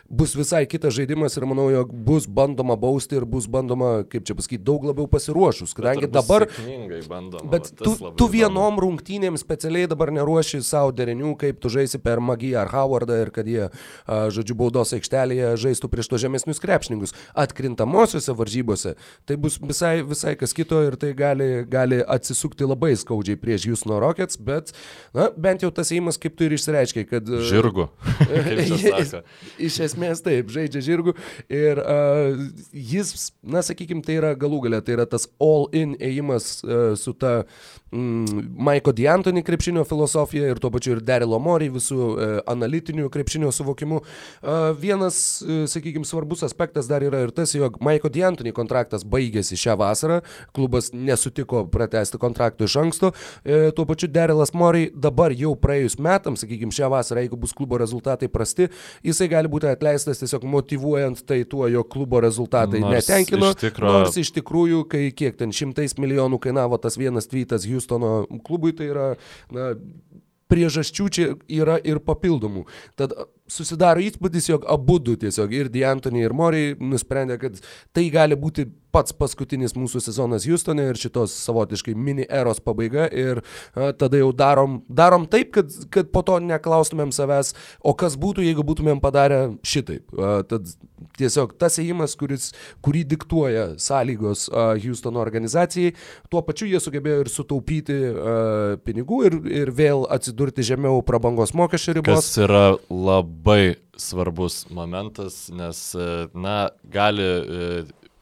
bus visai kitas žaidimas ir manau, jog bus bandoma bausti ir bus bandoma, kaip čia pasakyti, daug labiau pasiruošus, kadangi dabar... Bandoma, bet tu, tu vienom rungtynėm specialiai dabar neruoši savo derinių, kaip tu žaisi per ar Magį, ar Howardą ir kad jie, žodžiu, baudos aikštelėje žaistų prieš to žemesnius krepšininkus. Atkrintamosiose varžybose tai bus visai, visai kas kito ir tai gali, gali atsisukti labai skaudžiai prieš Houston Rockets, bet, na, bent jau tas įimas, kaip tu ir išsireiškiai, kad... Žirgu. iš esmės taip, žaidžia žirgu ir uh, jis, na, sakykime, tai yra galų galę, tai yra tas all-in ėjimas uh, su ta mm, Maiko D'Antoni krepšinio filosofija ir tuo pačiu ir Daryl Omori visų uh, analitinių krepšinio suvokimų. Uh, vienas, uh, sakykime, svarbus aspektas dar yra ir tas, jog Maiko D'Antoni kontraktas baigėsi šią vasarą, klubas nesutiko pratesti kontraktų iš anksto, tuo pačiu Darylas Mori dabar jau praėjus metams, sakykime, šią vasarą, jeigu bus klubo rezultatai prasti, jisai gali būti atleistas tiesiog motivuojant tai tuo, jog klubo rezultatai nors netenkino. Iš tikro... Nors iš tikrųjų, kai kiek ten šimtais milijonų kainavo tas vienas tweetas Houstono klubui, tai yra na, priežasčių čia yra ir papildomų. Tad susidaro įspūdis, jog abu du tiesiog ir D'Antoni ir Moriai nusprendė, kad tai gali būti pats paskutinis mūsų sezonas Houstone ir šitos savotiškai mini eros pabaiga ir a, tada jau darom, darom taip, kad, kad po to neklaustumėm savęs, o kas būtų, jeigu būtumėm padarę šitaip. A, tad tiesiog tas ėjimas, kuris, kurį diktuoja sąlygos a, Houstono organizacijai, tuo pačiu jie sugebėjo ir sutaupyti a, pinigų ir, ir vėl atsidurti žemiau prabangos mokesčio ribos. Kas yra labai svarbus momentas, nes, na, gali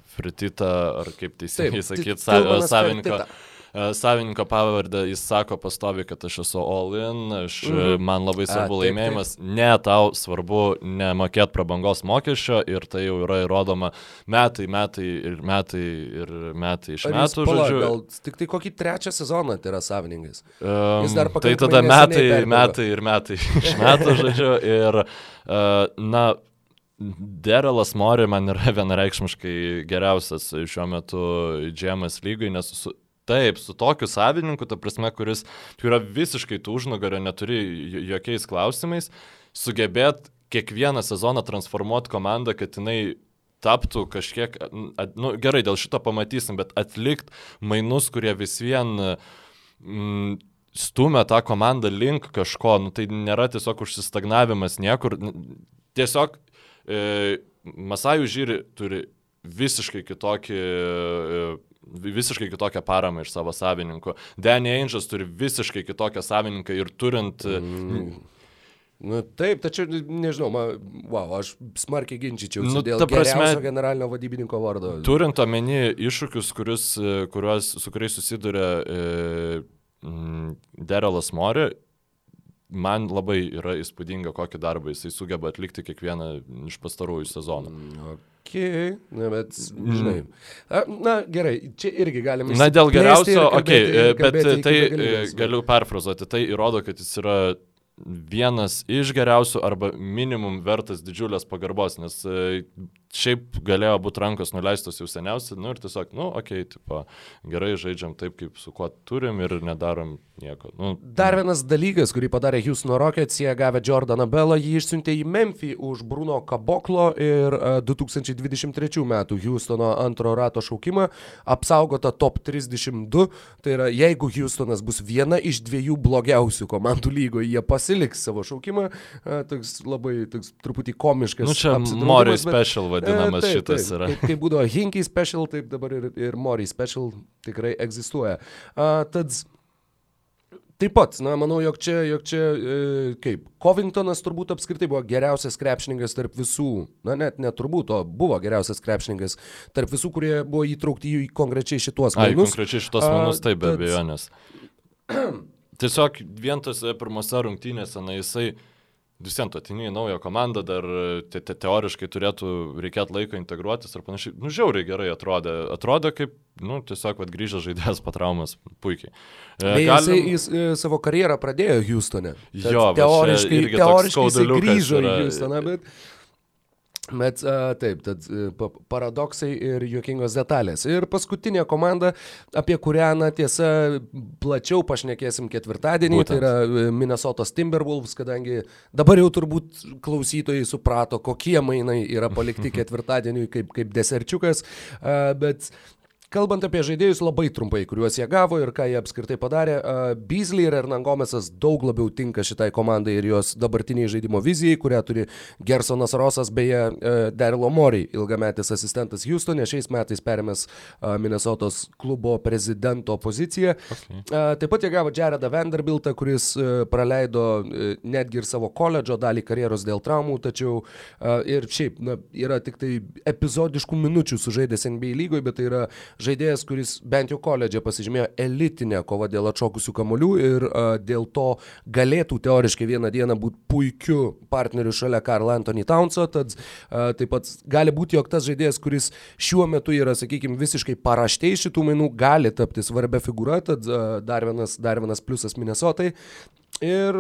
Fritita, ar kaip teisingai sakyti, savininko. E, savininko pavardę, jis sako pastovi, kad aš esu all in, aš, mm. man labai svarbu A, taip, laimėjimas, taip. ne tau svarbu nemokėti prabangos mokesčio ir tai jau yra įrodoma metai, metai ir metai ir metai iš Ar metų. Pala, žodžiu, gal tik tai kokį trečią sezoną tai yra savininkas. Um, tai tada metai, metai ir metai iš metų, žodžiu, ir uh, na, Derelas Mori man yra vienareikšmiškai geriausias šiuo metu džemas lygai, nes su, taip, su tokiu savininku, ta prasme, kuris yra visiškai tų užnugario, neturi jokiais klausimais, sugebėt kiekvieną sezoną transformuoti komandą, kad jinai taptų kažkiek, nu gerai, dėl šito pamatysim, bet atlikt mainus, kurie vis vien mm, stumia tą komandą link kažko, nu tai nėra tiesiog užsistagnavimas niekur, tiesiog E, Masajų žiūri turi visiškai kitokį e, visiškai kitokią paramą iš savo savininkų. Danny Angels turi visiškai kitokią savininką ir turint... E, mm. Nu, taip, tačiau nežinau, man, wow, aš smarkiai ginčyčiau nu, dėl prasme, generalinio vadybininko vardo. Turint omeny iššūkius, kurius, kuriuos, su kuriais susiduria e, Derelas Mori, man labai yra įspūdinga, kokį darbą jisai sugeba atlikti kiekvieną iš pastarųjų sezonų. Mm, ok, na, bet, mm. žinai. Na, gerai, čia irgi galime. Na, dėl geriausio, ok, bet tai e, galiu perfrazuoti, tai įrodo, kad jis yra vienas iš geriausių arba minimum vertas didžiulės pagarbos, nes e, šiaip galėjo būti rankos nuleistos jau seniausiai, nu ir tiesiog, nu, okei, okay, tipo, gerai žaidžiam taip, kaip su kuo turim ir nedarom nieko. Nu, Dar vienas dalykas, kurį padarė Houston Rockets, jie gavę Jordaną Bellą, jį išsiuntė į Memphį už Bruno Kaboklo ir 2023 m. Houstono antro rato šaukimą, apsaugota top 32, tai yra jeigu Houstonas bus viena iš dviejų blogiausių komandų lygoje, jie pasiliks savo šaukimą, toks labai toks truputį komiškas. Nu čia Mori Special vadinamas vadinamas e, taip, šitas taip, yra. Kaip, kaip būdavo Hinky Special, taip dabar ir, ir Mori Special tikrai egzistuoja. Uh, tad Taip pat, na, manau, jog čia, jog čia e, kaip, Covingtonas turbūt apskritai buvo geriausias krepšininkas tarp visų, na, net neturbūt, o buvo geriausias krepšininkas tarp visų, kurie buvo įtraukti į konkrečiai šitos mainus. Ai, konkrečiai šitos mainus, taip, be abejonės. Tiesiog vien tose pirmose rungtynėse, na, jisai visiems atini į naują komandą, dar te, te, teoriškai turėtų reikėti laiko integruotis ir panašiai. Nu, žiauriai gerai atrodė. Atrodė kaip, nu, tiesiog, vad grįžęs žaidėjas patraumas puikiai. E, Galim... jis, jis e, savo karjerą pradėjo Houstone. Jo, teoriškai, teoriškai grįžo į Houstoną, bet... Bet a, taip, tad pa, paradoksai ir juokingos detalės. Ir paskutinė komanda, apie kurią, na tiesa, plačiau pašnekėsim ketvirtadienį, Būtent. tai yra Minnesotos Timberwolves, kadangi dabar jau turbūt klausytojai suprato, kokie mainai yra palikti ketvirtadieniui kaip, kaip deserčiukas. A, bet Kalbant apie žaidėjus labai trumpai, kuriuos jie gavo ir ką jie apskritai padarė, Beasley ir Hernangomesas daug labiau tinka šitai komandai ir jos dabartiniai žaidimo vizijai, kurią turi Gersonas Rosas, beje, uh, Darylo Mori, ilgametis asistentas Houstone, šiais metais perėmęs Minnesotos klubo prezidento poziciją. Okay. Taip pat jie gavo Jaredą Vanderbiltą, kuris uh, praleido uh, netgi ir savo koledžo dalį karjeros dėl traumų, tačiau ir šiaip na, yra tik tai epizodiškų minučių sužaidęs NBA lygoje, bet tai yra žaidėjas, kuris bent jau koledže pasižymėjo elitinę kovą dėl atšokusių kamolių ir uh, dėl to galėtų teoriškai vieną dieną būti puikiu partneriu šalia Karl Anthony Townso, tad uh, taip pat gali būti, jog tas žaidėjas, kuris šiuo metu yra, sakykime, visiškai paraštei šitų mainų, gali tapti svarbia figūra, tad uh, dar, vienas, dar vienas pliusas Minnesotai. Ir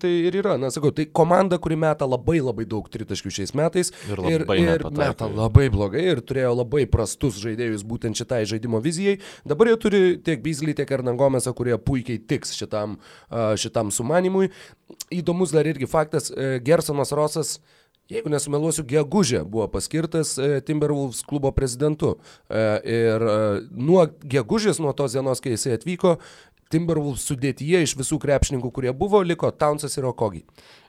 tai ir yra, na sakau, tai komanda, kuri meta labai labai daug tritaškių šiais metais. Ir, ir, ir meta labai blogai ir turėjo labai prastus žaidėjus būtent šitai žaidimo vizijai. Dabar jie turi tiek Beasley, tiek Ernangomesą, kurie puikiai tiks šitam, šitam sumanimui. Įdomus dar irgi faktas, e, Gersonas Rosas Jeigu nesumeluosiu, gegužė buvo paskirtas e, Timberwolves klubo prezidentu. E, ir e, nuo gegužės, nuo tos dienos, kai jisai atvyko, Timberwolves sudėtyje iš visų krepšininkų, kurie buvo, liko Townsas ir Okogi.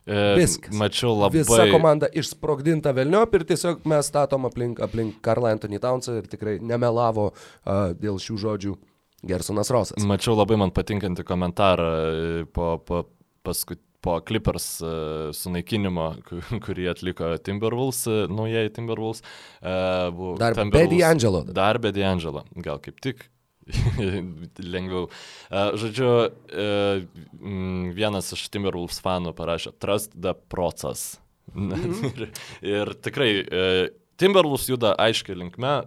E, Viskas. Mačiau labai. Visa komanda išsprogdinta Velniop ir tiesiog mes statom aplink, aplink Karl Anthony Townsą ir tikrai nemelavo uh, dėl šių žodžių Gersonas Rosas. Mačiau labai man patinkantį komentarą e, po, po paskutinį po Clippers uh, sunaikinimo, kurį atliko Timberwolves, naujieji Timberwolves. Uh, dar be D'Angelo. Dar be D'Angelo, gal kaip tik lengviau. Žodžiu, e, vienas iš Timberwolves fanų parašė Trust the process. Mm -hmm. ir, ir tikrai, e, Timberwolves juda aiškiai linkme,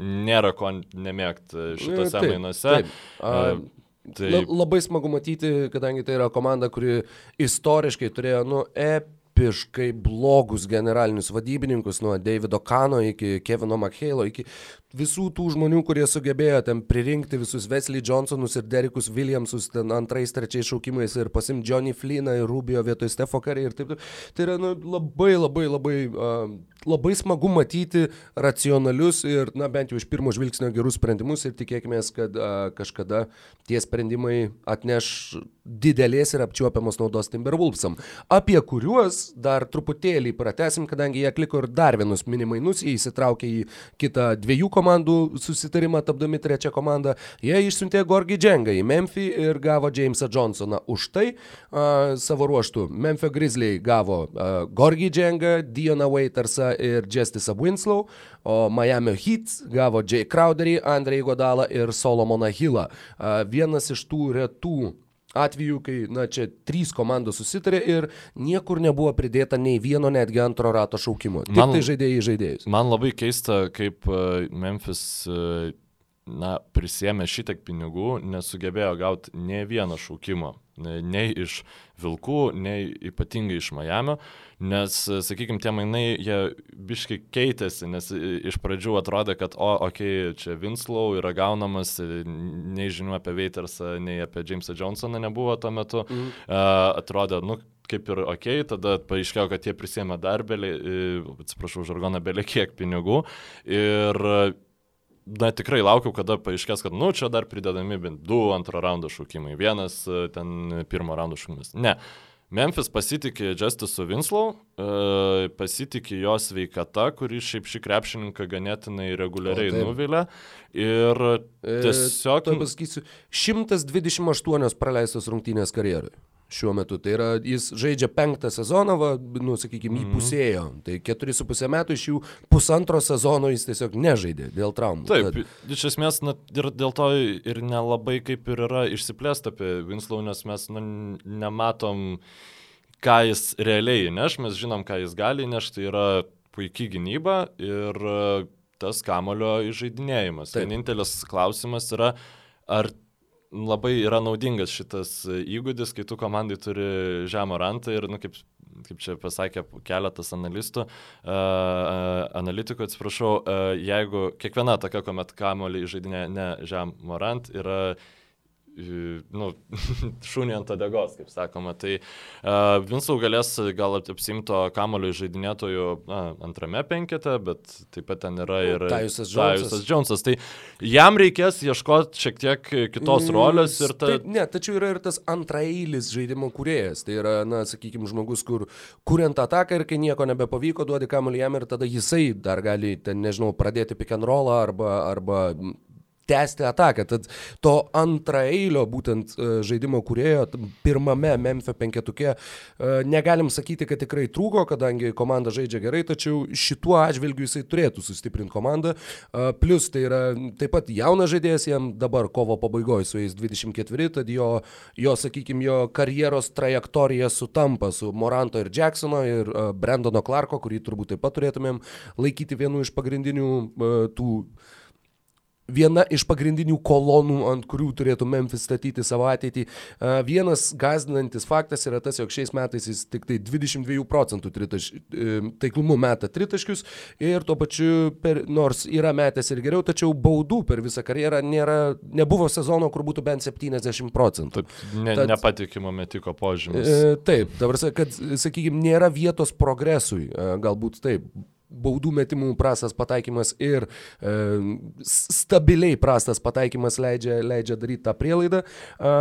nėra ko nemėgti šitose taip, mainuose. Taip. A, tai... La, labai smagu matyti, kadangi tai yra komanda, kuri istoriškai turėjo, nu, ep tipiškai blogus generalinius vadybininkus, nuo Davido Kano iki Kevino McHale'o, iki visų tų žmonių, kurie sugebėjo ten pririnkti visus Wesley Johnsonus ir Derikus Williamsus ten antrais, trečiais šaukimais ir pasim Johnny Flynną ir Rubio vietoj Stefo Curry ir taip toliau. Tai yra nu, labai labai labai, uh, labai smagu matyti racionalius ir, na bent jau iš pirmo žvilgsnio gerus sprendimus ir tikėkime, kad uh, kažkada tie sprendimai atneš didelės ir apčiuopiamos naudos Timberwolvesam, apie kuriuos dar truputėlį pratesim, kadangi jie atliko ir dar vienus minimainus, jie įsitraukė į kitą dviejų komandų komandų susitarimą tapdami trečią komandą, jie išsiuntė Gorgi Džengą į Memphį ir gavo Jamesą Johnsoną. Už tai uh, savo ruoštų Memphio Grizzly gavo uh, Gorgi Džengą, Dioną Waitersą ir Justisą Winslow, o Miami Heat gavo Jay Crowderį, Andrei Godalą ir Solomoną Hillą. Uh, vienas iš tų retų atveju, kai, na, čia trys komandos susitarė ir niekur nebuvo pridėta nei vieno netgi antro rato šaukimo. Tik man, tai žaidėjai žaidėjus. Man labai keista, kaip uh, Memphis uh, na, prisėmė šitiek pinigų, nesugebėjo gauti ne vieno šaukimo, nei iš Vilkų, nei ypatingai iš Majamio, nes, sakykime, tie mainai, jie biškai keitėsi, nes iš pradžių atrodė, kad, o, okei, okay, čia Winslow yra gaunamas, nei žinių apie Waitersą, nei apie Jamesą Johnsoną nebuvo tuo metu, mm. uh, atrodė, nu, kaip ir ok, tada paaiškėjo, kad jie prisėmė dar belė, atsiprašau, žargoną belė kiek pinigų ir na tikrai laukiau, kada paaiškės, kad, nu, čia dar pridedami bent du antro raundo šūkimai, vienas e, ten pirmo raundo šūkimas. Ne. Memphis pasitikė Justice'u Winslow, e, pasitikė jo sveikata, kuri šiaip šį krepšininką ganėtinai reguliariai o, nuvilia. Ir e, tiesiog... E, pasakysiu, 128 praleistos rungtynės karjeroje šiuo metu. Tai yra, jis žaidžia penktą sezoną, va, nu, sakykime, mhm. įpusėjo. Tai keturi su pusė metų iš jų pusantro sezono jis tiesiog nežaidė dėl traumų. Taip, Tad... iš esmės, na, ir dėl to ir nelabai kaip ir yra išsiplėsta apie Winslow, nes mes na, nematom, ką jis realiai neš, mes žinom, ką jis gali nešti, tai yra puikiai gynyba ir tas kamulio įžeidinėjimas. Taip. Vienintelis klausimas yra, ar labai yra naudingas šitas įgūdis, kai tu komandai turi žemą rantą ir, nu, kaip, kaip čia pasakė keletas analistų, uh, analitikų, atsiprašau, uh, jeigu kiekviena tokia, kuomet kamolį žaidinė ne žemą rant, yra nu, šunį ant adegos, kaip sakoma. Tai uh, Vinsau galės gal apsimto kamulio žaidinėtojų na, antrame penkete, bet taip pat ten yra ir Tajusas Jonesas. Jonesas. Tai jam reikės ieškoti šiek tiek kitos Mm, rolės ir ta... Taip, ne, tačiau yra ir tas antraeilis žaidimo kuriejas. Tai yra, na, sakykime, žmogus, kur kuriant ataką ir kai nieko nebepavyko, duodi kamuolį jam ir tada jisai dar gali, ten, nežinau, pradėti pick and rollą arba, arba tęsti ataką. Tad to antraeilio būtent e, žaidimo kurėjo pirmame Memphis penketuke e, negalim sakyti, kad tikrai trūko, kadangi komanda žaidžia gerai, tačiau šituo atžvilgiu jisai turėtų sustiprinti komandą. E, Plus tai yra taip pat jaunas žaidėjas, jam dabar kovo pabaigoje su jais 24, tad jo, jo sakykime, jo karjeros trajektorija sutampa su Moranto ir Jacksono ir Brandono Clarko, kurį turbūt taip pat turėtumėm laikyti vienu iš pagrindinių tų viena iš pagrindinių kolonų, ant kurių turėtų Memphis statyti savo ateitį. Vienas gazdinantis faktas yra tas, jog šiais metais jis tik tai 22 procentų tritaš, e, taiklumu meta tritaškius ir tuo pačiu, per, nors yra metęs ir geriau, tačiau baudų per visą karjerą nėra, nebuvo sezono, kur būtų bent 70 procentų. Taip, ne, Tad- nepatikimo metiko požymis. E, taip, dabar, kad, sakykime, nėra vietos progresui, e, galbūt taip. Baudų metimų prastas pataikymas ir e, stabiliai prastas pataikymas leidžia, leidžia daryti tą prielaidą. E,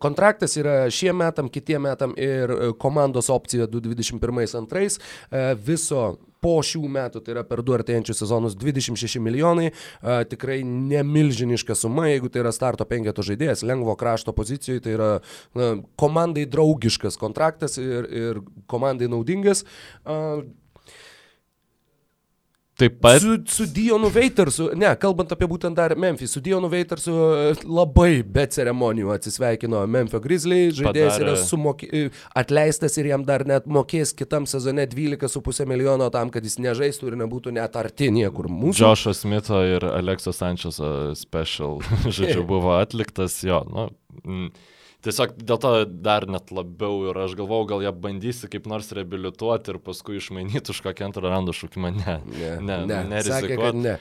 Kontraktas yra šiem metam, kitiem metam ir e, komandos opcija 2021-2022. E, Viso po šių metų, tai yra per du artėjančius sezonus, 26 milijonai. E, Tikrai nemilžiniška suma, jeigu tai yra starto penketo žaidėjas, lengvo krašto pozicijoje, tai yra na, komandai draugiškas kontraktas ir, ir komandai naudingas. E, Taip pat. Su, su Dionu Veitersu, ne, kalbant apie būtent dar Memphis, su Dionu Veitersu e, labai be ceremonijų atsisveikino Memphis Grizzly, žaidėjas Padarė- yra sumokė, e, atleistas ir jam dar net mokės kitam sezone 12,5 milijono tam, kad jis nežaistų ir nebūtų net arti niekur mūsų. Džošo Smito ir Alekso Sančeso special, žodžiu, buvo atliktas jo. Nu, mm, tiesiog dėl to dar net labiau ir aš galvau, gal jie bandysi kaip nors reabilituoti ir paskui išmainyti už kokį antrą randą šūkimą. Ne, Ne, ne, ne, ne sakė, ne.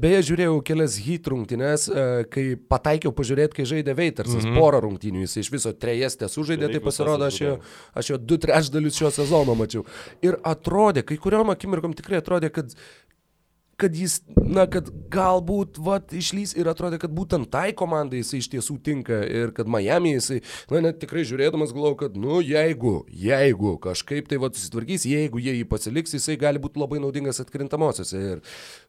Beje, žiūrėjau kelias hit rungtynes, e, kai pataikiau pažiūrėti, kai žaidė Veitersas, mm. -hmm. porą rungtynių, jis iš viso trejestę sužaidė, Beveik tai pasirodo, aš jo, aš jo du trečdalius šio sezono mačiau. Ir atrodė, kai kuriuom akimirkom tikrai atrodė, kad kad jis, na, kad galbūt, vat, išlys ir atrodė, kad būtent tai komandai jisai iš tiesų tinka ir kad Miami jisai, na, net tikrai žiūrėdamas galvoju, kad, nu, jeigu, jeigu kažkaip tai, vat, susitvarkys, jeigu jie jį pasiliks, jisai gali būti labai naudingas atkrintamosiose ir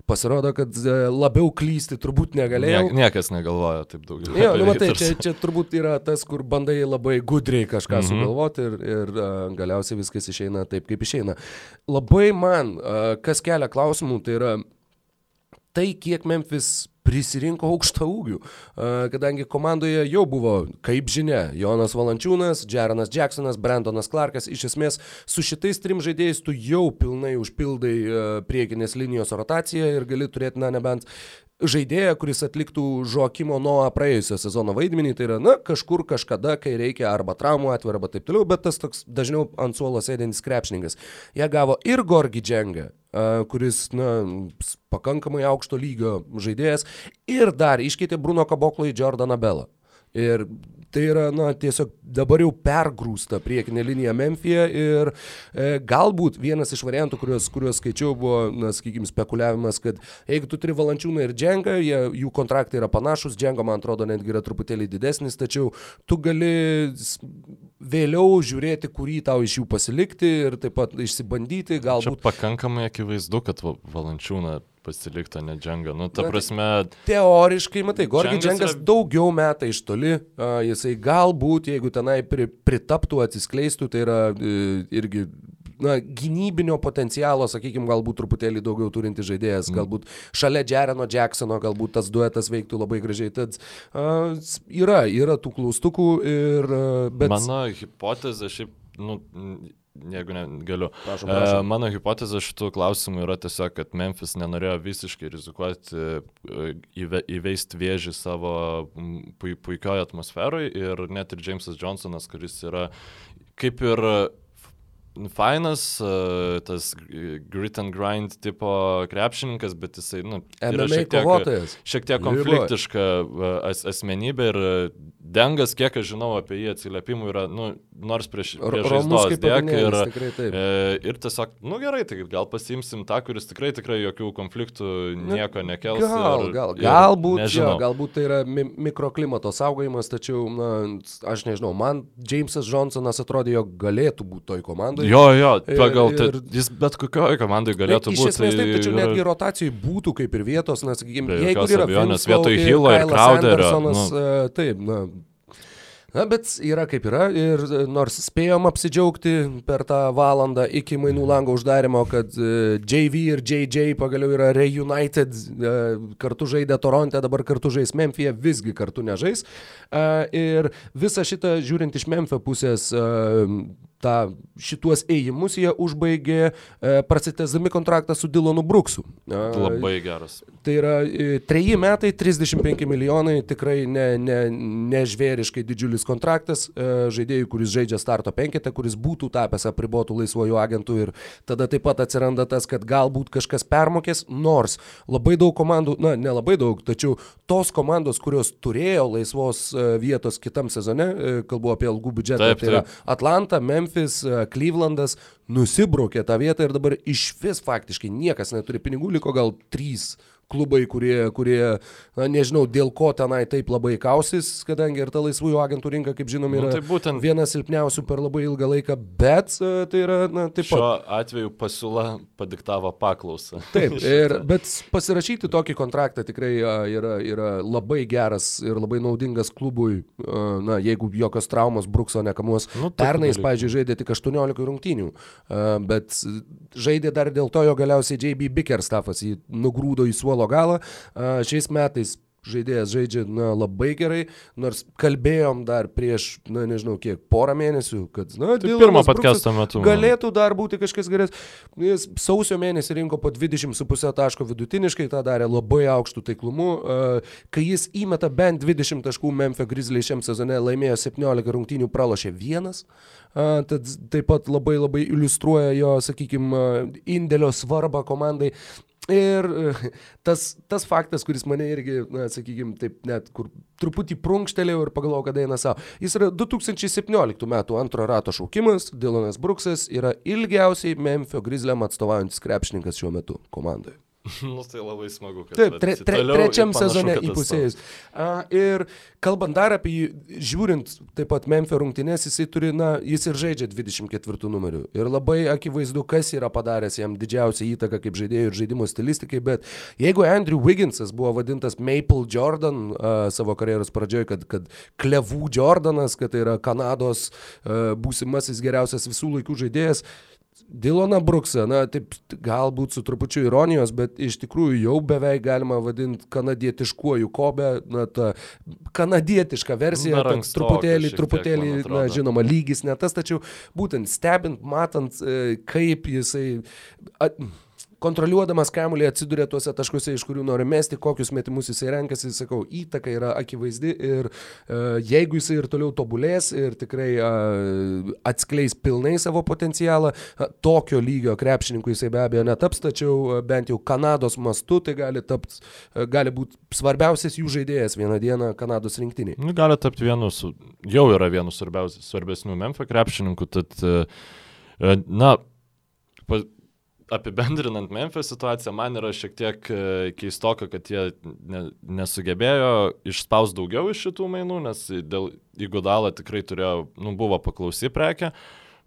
pasirodo, kad e, labiau klysti turbūt negalėjau. Nie, niekas negalvoja taip daugiau. Jo, nu matai, čia, čia turbūt yra tas, kur bandai labai gudriai kažką mm -hmm. sugalvoti ir, ir uh, galiausiai viskas išeina taip, kaip išeina. Labai man, uh, kas kelia klausimų, tai yra tai, kiek Memphis prisirinko aukštą ūgių, uh, kadangi komandoje jau buvo, kaip žinia, Jonas Valančiūnas, Jeranas Jacksonas, Brandonas Clarkas, iš esmės su šitais trim žaidėjais tu jau pilnai užpildai uh, priekinės linijos rotaciją ir gali turėti, na, nebent žaidėją, kuris atliktų Žuokimo nuo praėjusio sezono vaidmenį, tai yra, na, kažkur kažkada, kai reikia arba traumų atveju, arba taip toliau, bet tas toks dažniau ant suolo sėdintis krepšininkas. Jie gavo ir Gorgi Džengą, kuris, na, pakankamai aukšto lygio žaidėjas, ir dar iškeitė Bruno Kaboklo į Jordaną Belą. Ir tai yra, na, tiesiog dabar jau pergrūsta priekinė linija Memphija ir e, galbūt vienas iš variantų, kuriuos, kuriuos skaičiau, buvo, na, sakykime, spekuliavimas, kad jeigu tu turi Valančiūną ir Džengą, jie, jų kontraktai yra panašus, Džengo, man atrodo, netgi yra truputėlį didesnis, tačiau tu gali vėliau žiūrėti, kurį tau iš jų pasilikti ir taip pat išsibandyti, Čia galbūt pakankamai akivaizdu, kad Va- Valančiūną pasilikta ne dženga. Nu, ta tai- prasme, Teoriškai, matai, Gorgi Džengas yra- daugiau metą iš toli, a, jisai galbūt, jeigu tenai pri, pritaptų, atsiskleistų, tai yra e, irgi, na, gynybinio potencialo, sakykime, galbūt truputėlį daugiau turinti žaidėjas, galbūt šalia Jereno Jacksono, galbūt tas duetas veiktų labai gražiai. Tad s- yra, yra tų klaustukų ir, a, bet... mano hipotezė šiaip, nu, jeigu ne, galiu. Prašom, E, prašom. Mano hipotezė šitų klausimų yra tiesiog, kad Memphis nenorėjo visiškai rizikuoti e, įve, įveisti vėžį savo puikioje atmosferoje ir net ir Jamesas Johnsonas, kuris yra kaip ir fainas, e, tas grit and grind tipo krepšininkas, bet jisai, nu, MMA šiek tiek, kovotojas. šiek tiek konfliktiška e, as, asmenybė ir Dengas, kiek aš žinau apie jį atsiliepimų, yra, nu, nors prieš, prieš žaizdos dėk ir, e, ir tiesiog, nu gerai, tai gal pasiimsim tą, kuris tikrai, tikrai jokių konfliktų nieko nekels. Gal, ir, gal, galbūt, jo, galbūt tai yra mi mikroklimato saugojimas, tačiau, na, aš nežinau, man Jamesas Johnsonas atrodė, jog galėtų būti toj komandai. Jo, jo, pagal ir, jis bet kokioje komandai galėtų Iš būti. esmės taip, tačiau yra- netgi rotacijai būtų kaip ir vietos, na, sakykime, jeigu yra abejonės, vietoj Hillo ir Crowderio, nu. e, taip, na. Na, bet yra kaip yra ir e, nors spėjom apsidžiaugti per tą valandą iki mainų lango uždarimo, kad e, JV ir JJ pagaliau yra reunited, kartu žaidė Toronte, dabar kartu žais Memphie, visgi kartu nežais. Ir visą šitą, žiūrint iš Memphio pusės, tą, šituos ėjimus jie užbaigė e, prasitesdami kontraktą su Dylonu Brooksu. E, Labai geras. Tai yra e, treji metai, 35 milijonai, tikrai ne, ne, nežvėriškai didžiulis kontraktas e, žaidėjui, kuris žaidžia starto penketą, kuris būtų tapęs apribotų laisvojų agentų ir tada taip pat atsiranda tas, kad galbūt kažkas permokės, nors labai daug komandų, na, nelabai daug, tačiau tos komandos, kurios turėjo laisvos e, vietos kitam sezone, e, kalbu apie algų biudžetą, Taip, tai yra taip. Atlanta, Memphis, e, Clevelandas nusibraukė tą vietą ir dabar iš vis faktiškai niekas neturi pinigų, liko gal trys klubai, kurie, kurie na, nežinau, dėl ko tenai taip labai kausis, kadangi ir ta laisvųjų agentų rinka, kaip žinom, Nu, yra tai būtent- viena silpniausių per labai ilgą laiką, bet e, tai yra, na, taip pat. Šiuo atveju pasiūla padiktavo paklausą. Taip, ir, bet pasirašyti tokį kontraktą tikrai a, yra, yra labai geras ir labai naudingas klubui, a, na, jeigu jokios traumos Brukso nekamuos. Nu, Pernai jis, pažiūrėjau, žaidė tik 18 rungtynių, bet žaidė dar dėl to, jo galiausiai JB Bickerstaffas jį nugrūdo į suolo galą. Šiais metais žaidėjas žaidžia na, labai gerai, nors kalbėjom dar prieš, na nežinau kiek, porą mėnesių, kad, na, Tai Bruksas podcast'o metu. Galėtų dar būti kažkas geras. Jis sausio mėnesį rinko po 20,5 taško vidutiniškai, tą darė labai aukštų taiklumu. E, Kai jis įmeta bent 20 taškų Memphis Grizzly šiam sezone, laimėjo 17 rungtynių, pralošė vienas. Tad taip pat labai labai iliustruoja jo, sakykime, indėlio svarbą komandai. Ir e, tas, tas faktas, kuris mane irgi, na, sakykime, taip net kur truputį prunkštelėjau ir pagalvojau, kad eina savo. Jis yra 2017 metų antro rato šaukimas, Dylanas Bruksas yra ilgiausiai Memphio Grizzliam atstovaujantis krepšininkas šiuo metu komandoje. nu, tai labai smagu, kad Taip, tre, tre, trečiam panašu, sezone įpusėjus. A, ir kalbant dar apie jį, žiūrint taip pat Memphio rungtynės, jisai turi, na, jis ir žaidžia 24 numeriu. Ir labai akivaizdu, kas yra padaręs jam didžiausią įtaką kaip žaidėjų ir žaidimo stilistikai, bet jeigu Andrew Wigginsas buvo vadintas Maple Jordan a, savo karjeros pradžioje, kad, kad klevų Jordanas, kad tai yra Kanados a, būsimasis geriausias visų laikų žaidėjas, Diloną Bruksą, na, taip galbūt su trupučiu ironijos, bet iš tikrųjų jau beveik galima vadinti kanadietiškuoju kobe, na, ta kanadietiška versija, Dar toks truputėlį, tiek, truputėlį, man na, žinoma, lygis ne tas, tačiau būtent stebint, matant, e, kaip jisai... At, kontroliuodamas kamuolį atsiduria tuose taškuose, iš kurių nori mesti, kokius metimus jisai renkasi, sakau, įtaka yra akivaizdi ir uh, jeigu jisai ir toliau tobulės ir tikrai uh, atskleis pilnai savo potencialą, uh, tokio lygio krepšininkų jisai be abejo netaps, tačiau bent jau Kanados mastu tai gali, tapt, gali būti svarbiausias jų žaidėjas vieną dieną Kanados rinktiniai. Nu, gali tapti vienu, jau yra vienu svarbesnių Memphis krepšininkų, tad, e, e, na, pa, apibendrinant Memphis situaciją, man yra šiek tiek e, keistoka, kad jie ne, nesugebėjo išspaus daugiau iš šitų mainų, nes dėl įgudalą tikrai turėjo, nu, buvo paklausi prekė.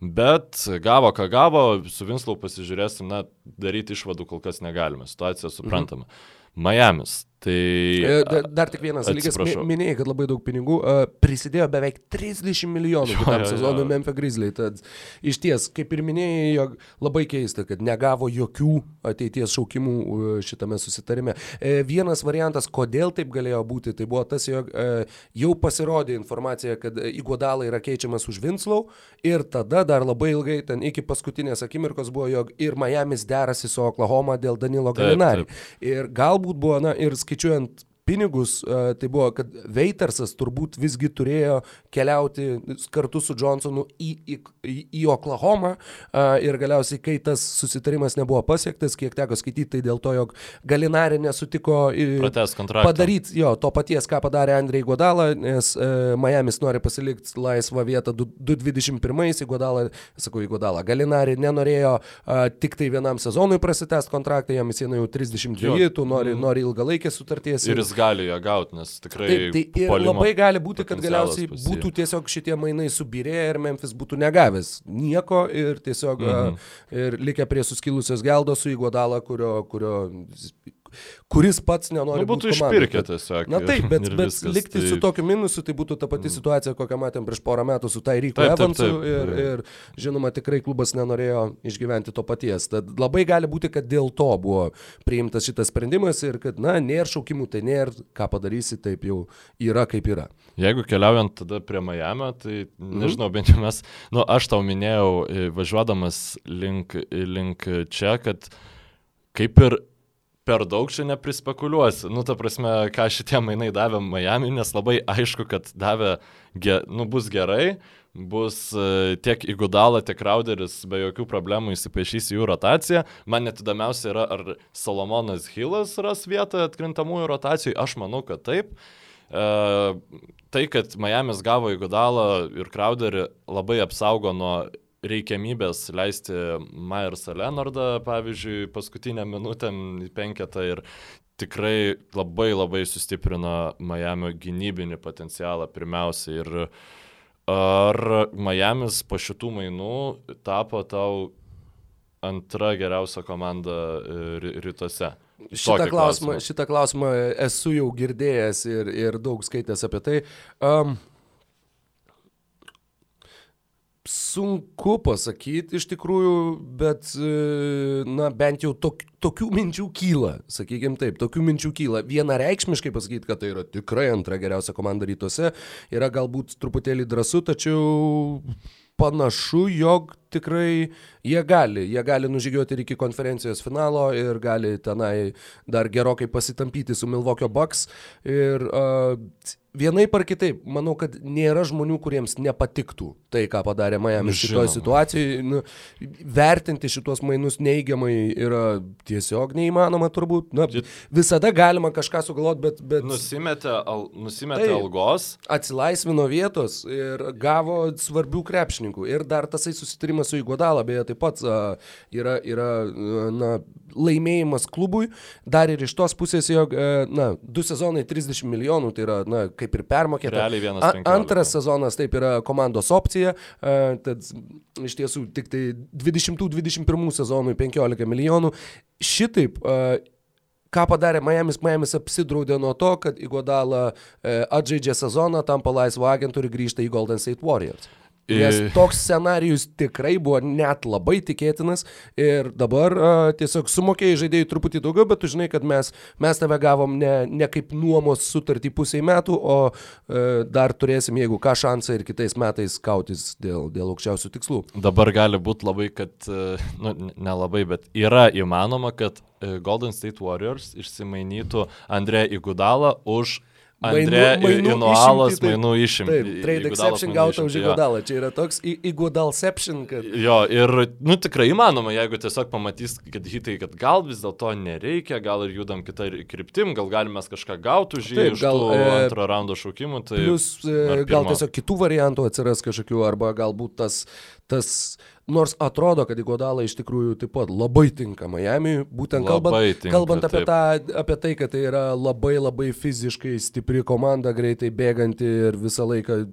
Bet gavo, ką gavo, su Vinslau pasižiūrėsim, na, daryti išvadų kol kas negalime, situacija suprantama. Mhm. Miamis. Tai... E, da- Dar tik vienas dalykas, minėjai, kad labai daug pinigų, e, prisidėjo beveik 30 milijonų Jo, kitam jo, sezonui Memphis Grizzly. Tad iš ties, kaip ir minėjai, jog labai keista, kad negavo jokių ateities šaukimų e, šitame susitarime. Vienas variantas, kodėl taip galėjo būti, tai buvo tas, jog jau pasirodė informacija, kad Iguodala yra keičiamas už Winslow ir tada dar labai ilgai, ten iki paskutinės akimirkos buvo, jog ir Miami's derasi su Oklahoma dėl Danilo Galinari. Ir galbūt buvo, na, ir skaičiuojant pinigus, uh, tai buvo, kad Veitersas turbūt visgi turėjo keliauti kartu su Johnsonu į, į, į, į Oklahomą uh, ir galiausiai, kai tas susitarimas nebuvo pasiektas, kiek teko skaityti, tai dėl to, jog Galinari nesutiko padaryti jo, to paties, ką padarė Andrei Godala, nes Miami's nori pasilikti laisvą vietą 221, Godala, sakau, į Godalą, Galinari nenorėjo tik tai vienam sezonui prasitęsti kontraktą, jam jis jau 32, tu nori, mm. nori ilgalaikės sutarties. Ir jis gali ją gauti, nes tikrai... Taip, tai ir labai gali būti, kad galiausiai būtų tiesiog šitie mainai subirėję ir Memphis būtų negavęs nieko ir tiesiog -hmm. ir likę prie suskilusios geldos su įgodalą, kurio, kurio kuris pats nenori nu, būtų išpirkę tiesiog. Na taip, bet, bet viskas, likti tai... su tokiu minusu, tai būtų ta pati mm. situacija, kokią matėm prieš porą metų su Tairyku Evansu taip, taip, ir, ir žinoma, tikrai klubas nenorėjo išgyventi to paties. Tad labai gali būti, kad dėl to buvo priimtas šitas sprendimas ir kad, na, nėra šaukimų, tai nėra, ką padarysi, taip jau yra kaip yra. Jeigu keliaujant tada prie Miami, tai mhm. nežinau, mm. bent jau mes, nu, aš tau minėjau, e, važiuodamas link, link čia, kad kaip ir per daug čia neprispekuliuosi. Nu, ta prasme, ką šitie mainai davė Miami, nes labai aišku, kad davė, ge, nu, bus gerai, bus uh, tiek Igudala, tiek Rauderis be jokių problemų įsipaišys į jų rotaciją. Man net įdomiausia yra, ar Solomonas Hilas ras vietą atkrintamųjų rotacijų. Aš manau, kad taip. Uh, tai, kad Miami's gavo Igudalą ir Crowderį labai apsaugo nuo reikiamybės leisti Myersą Leonardą, pavyzdžiui, paskutinę minutę į penketą ir tikrai labai labai sustiprino Miami gynybinį potencialą pirmiausia. Ir ar Miami's po šitų mainų tapo tau antra geriausia komanda e, rytuose? Šitą klausimą, šitą klausimą esu jau girdėjęs ir, ir daug skaitęs apie tai. Um, Sunku pasakyti iš tikrųjų, bet, e, na, bent jau tok, tokių minčių kyla, sakykime taip, tokių minčių kyla. Vienareikšmiškai pasakyti, kad tai yra tikrai antra geriausia komanda rytuose, yra galbūt truputėlį drąsu, tačiau panašu, jog tikrai jie gali, jie gali nužygiuoti ir iki konferencijos finalo ir gali tenai dar gerokai pasitampyti su Milvokio Bucks. Ir uh, vienaip ar kitaip, manau, kad nėra žmonių, kuriems nepatiktų tai, ką padarė Miami šitoje situacijoje. Nu, vertinti šitos mainus neigiamai yra tiesiog neįmanoma turbūt. Na, visada galima kažką sugalvoti, bet... bet nusimetė, al, nusimetė tai, algos. Atsilaisvino vietos ir gavo svarbių krepšininkų. Ir dar tasai susitarimas su Igodala, beje, taip pat yra, yra na, laimėjimas klubui. Dar ir iš tos pusės, jog, uh, na, du sezonai 30 milijonų, tai yra, na, kaip ir permokėta. Realiai vienas. A, antras sezonas taip yra komandos opcija, uh, tad iš tiesų tik tai 20-21 sezonui 15 milijonų. Šitaip uh, ką padarė Miami's, Miami's apsidraudė nuo to, kad Igodala e, atžaidžia sezoną, tampa laisvo agentų ir grįžta į Golden State Warriors. Nes toks scenarijus tikrai buvo net labai tikėtinas ir dabar uh, tiesiog sumokėjai žaidėjai truputį daugiau, bet tu žinai, kad mes, mes tave gavom ne, ne kaip nuomos sutartį pusiai metų, o uh, dar turėsim, jeigu ką, šansą ir kitais metais kautis dėl, dėl aukščiausių tikslų. Dabar gali būti labai, kad, uh, nu, nelabai, bet yra įmanoma, kad Golden State Warriors išsimainytų Andrė Igudalą už Andrė Inualas mainų išimti. Taip, trade exception gauta už Igudalą. Čia yra toks Igudalception. Kad... Jo, ir, nu, tikrai įmanoma, jeigu tiesiog pamatys, kad hitai, kad gal vis dėlto nereikia, gal ir judam kitą kryptim, gal galime kažką gauti už jį, iš gal, e, antro raundo šaukimų. Tai, plus, e, gal tiesiog kitų variantų atsiras kažkokių, arba galbūt tas, tas Nors atrodo, kad Igodala iš tikrųjų taip pat labai tinka Miami, būtent kalbant, tinka, kalbant apie, tą, apie tai, kad tai yra labai labai fiziškai stipri komanda, greitai bėganti ir visą laiką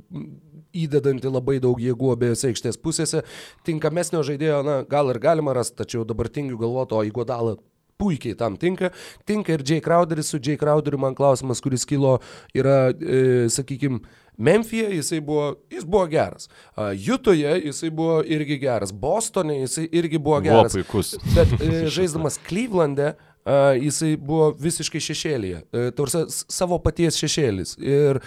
įdedanti labai daug jėgų abiejose aikštės pusėse. Tinkamesnio žaidėjo, na, gal ir galima rasti, tačiau dabar tingiu galvoti, o Igodala puikiai tam tinka. Tinka ir Jay Crowderis, su Jay Crowderiu man klausimas, kuris kilo, yra, e, sakykime, Memphije jisai buvo, jis buvo geras. Jutoje jisai buvo irgi geras. Bostone jisai irgi buvo geras. Buvo puikus. Bet uh, žaisdamas Cleveland'e uh, jisai buvo visiškai šešėlyje. Uh, Tarsi savo paties šešėlis. Ir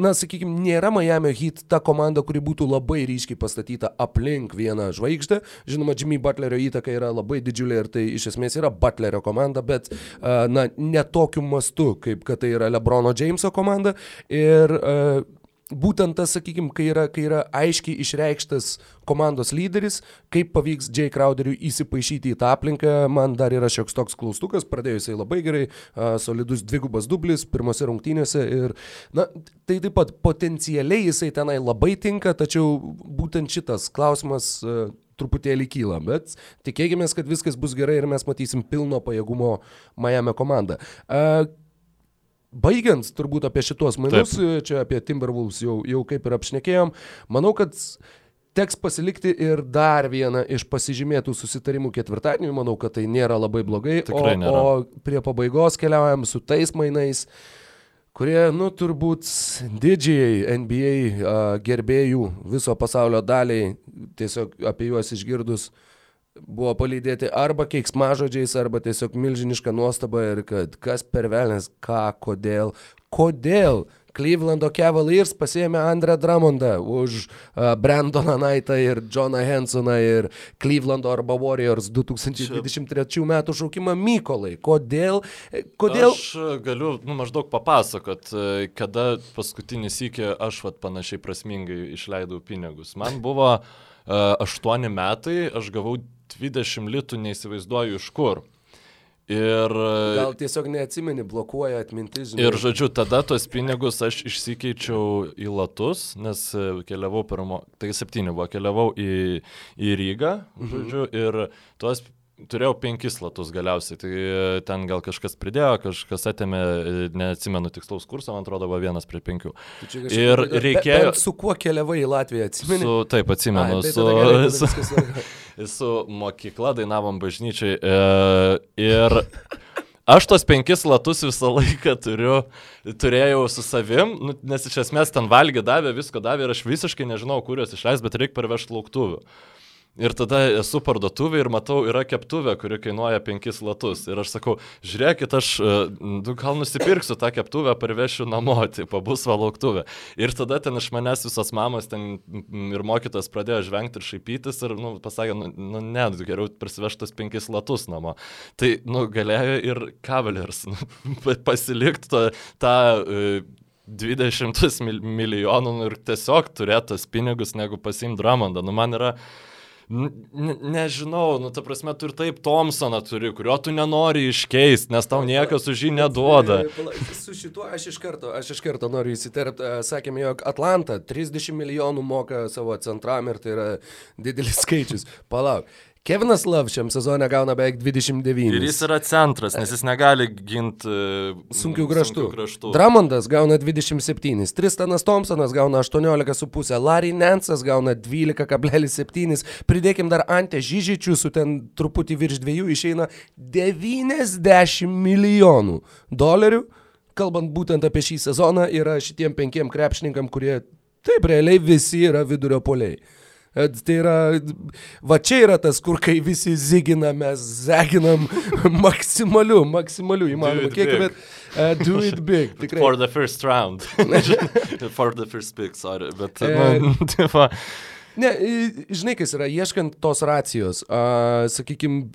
na, sakykime, nėra Miami Heat ta komanda, kuri būtų labai ryškiai pastatyta aplink vieną žvaigždę. Žinoma, Jimmy Butlerio įtaka yra labai didžiulė ir tai iš esmės yra Butlerio komanda, bet, na, ne tokiu mastu, kaip kad tai yra Lebrono Jameso komanda. Ir būtent tas, sakykime, kai yra, kai yra aiškiai išreikštas komandos lyderis, kaip pavyks Jay Crowderiui įsipaišyti į tą aplinką, man dar yra šioks toks klaustukas, pradėjo jisai labai gerai, solidus dvigubas dublis pirmose rungtynėse ir, na, tai taip pat potencialiai jisai tenai labai tinka, tačiau būtent šitas klausimas truputėlį kyla, bet tikėkime, kad viskas bus gerai ir mes matysim pilno pajėgumo Miami komandą. A, baigiant turbūt apie šitos mainus, Taip. čia apie Timberwolves jau, jau kaip ir apšnekėjom, manau, kad teks pasilikti ir dar vieną iš pasižymėtų susitarimų ketvirtadienį, manau, kad tai nėra labai blogai, Tikrai o, nėra. o prie pabaigos keliaujam su tais mainais, kurie, nu, turbūt didžiai NBA uh, gerbėjų viso pasaulio daliai, tiesiog apie juos išgirdus, buvo palydėti arba keiksmažodžiais, arba tiesiog milžiniška nuostaba ir kad kas per velnės, ką, kodėl, kodėl Clevelando Cavaliers pasėmė Andrę Dramondą už uh, Brandoną Naitą ir Johną Hensoną ir Clevelando arba Warriors 2023 metų šaukimą Mykolai. Kodėl? kodėl... Aš galiu nu, maždaug papasakot, kada paskutinį sykį aš vat, panašiai prasmingai išleidau pinigus. Man buvo 8 metai, aš gavau 20 litų, neįsivaizduoju iš kur. Ir, Gal tiesiog neatsimeni, blokuoja atmintis. Žinai. Ir žodžiu, tada tuos pinigus aš išsikeičiau į latus, nes keliavau pirmo, tai septyni buvo, keliavau į, į Rygą, mhm. žodžiu, mhm. ir tuos turėjau penkis latus galiausiai, tai ten gal kažkas pridėjo, kažkas atėmė, neatsimenu tikslaus kurso, man atrodo, buvo vienas prie penkių. Tai ir reikėjo... Bet su kuo keliavai į Latviją, atsimeni? Su, taip, atsimenu, Ai, tai su, gerai, su, su mokykla dainavom bažnyčiai e, ir... Aš tos penkis latus visą laiką turiu, turėjau su savim, nu, nes iš esmės ten valgė davė, visko davė ir aš visiškai nežinau, kur juos išleis, bet reikia parvežti lauktuvių. Ir tada esu parduotuvė ir matau, yra keptuvė, kuri kainuoja 5 latus. Ir aš sakau, žiūrėkit, aš nu, gal nusipirksiu tą keptuvę, parvešiu namo, tai pabus valauktuvė. Ir tada ten iš manęs visos mamos ten ir mokytas pradėjo žvengti ir šaipytis ir nu, pasakė, nu, nu ne, geriau prisivežtas 5 latus namo. Tai nu, galėjo ir Cavaliers nu, pasilikti tą... tą e, 20 milijonų ir tiesiog turėtas pinigus, negu pasimti Dramondą. Nu, man yra nežinau, nu, ta prasme, tu ir taip Thompsoną turi, kurio tu nenori iškeisti, nes tau niekas už jį neduoda. Su šituo aš iš karto, aš iš karto noriu įsiterpti. Sakėme, jog Atlanta 30 milijonų moka savo centram ir tai yra didelis skaičius. Palauk. Kevinas Love šiam sezone gauna beveik 29. Ir jis yra centras, nes jis negali ginti uh, sunkių kraštų. kraštų. Dramondas gauna 27, Tristanas Thompsonas gauna 18,5, Larry Nansas gauna 12,7, pridėkim dar Ante Žyžičių su ten truputį virš dviejų išeina 90 milijonų dolerių. Kalbant būtent apie šį sezoną, yra šitiem penkiem krepšininkam, kurie taip realiai visi yra vidurio poliai. Tai yra, va čia yra tas, kur kai visi zigina, mes zeginam maksimaliu, maksimaliu įmanomu kiekiu, bet uh, do it big. Tikrai. For the first round. For the first pick, sorry. Bet, uh, nu. Ne, žinai, kas yra, ieškant tos racijos, uh, sakykime,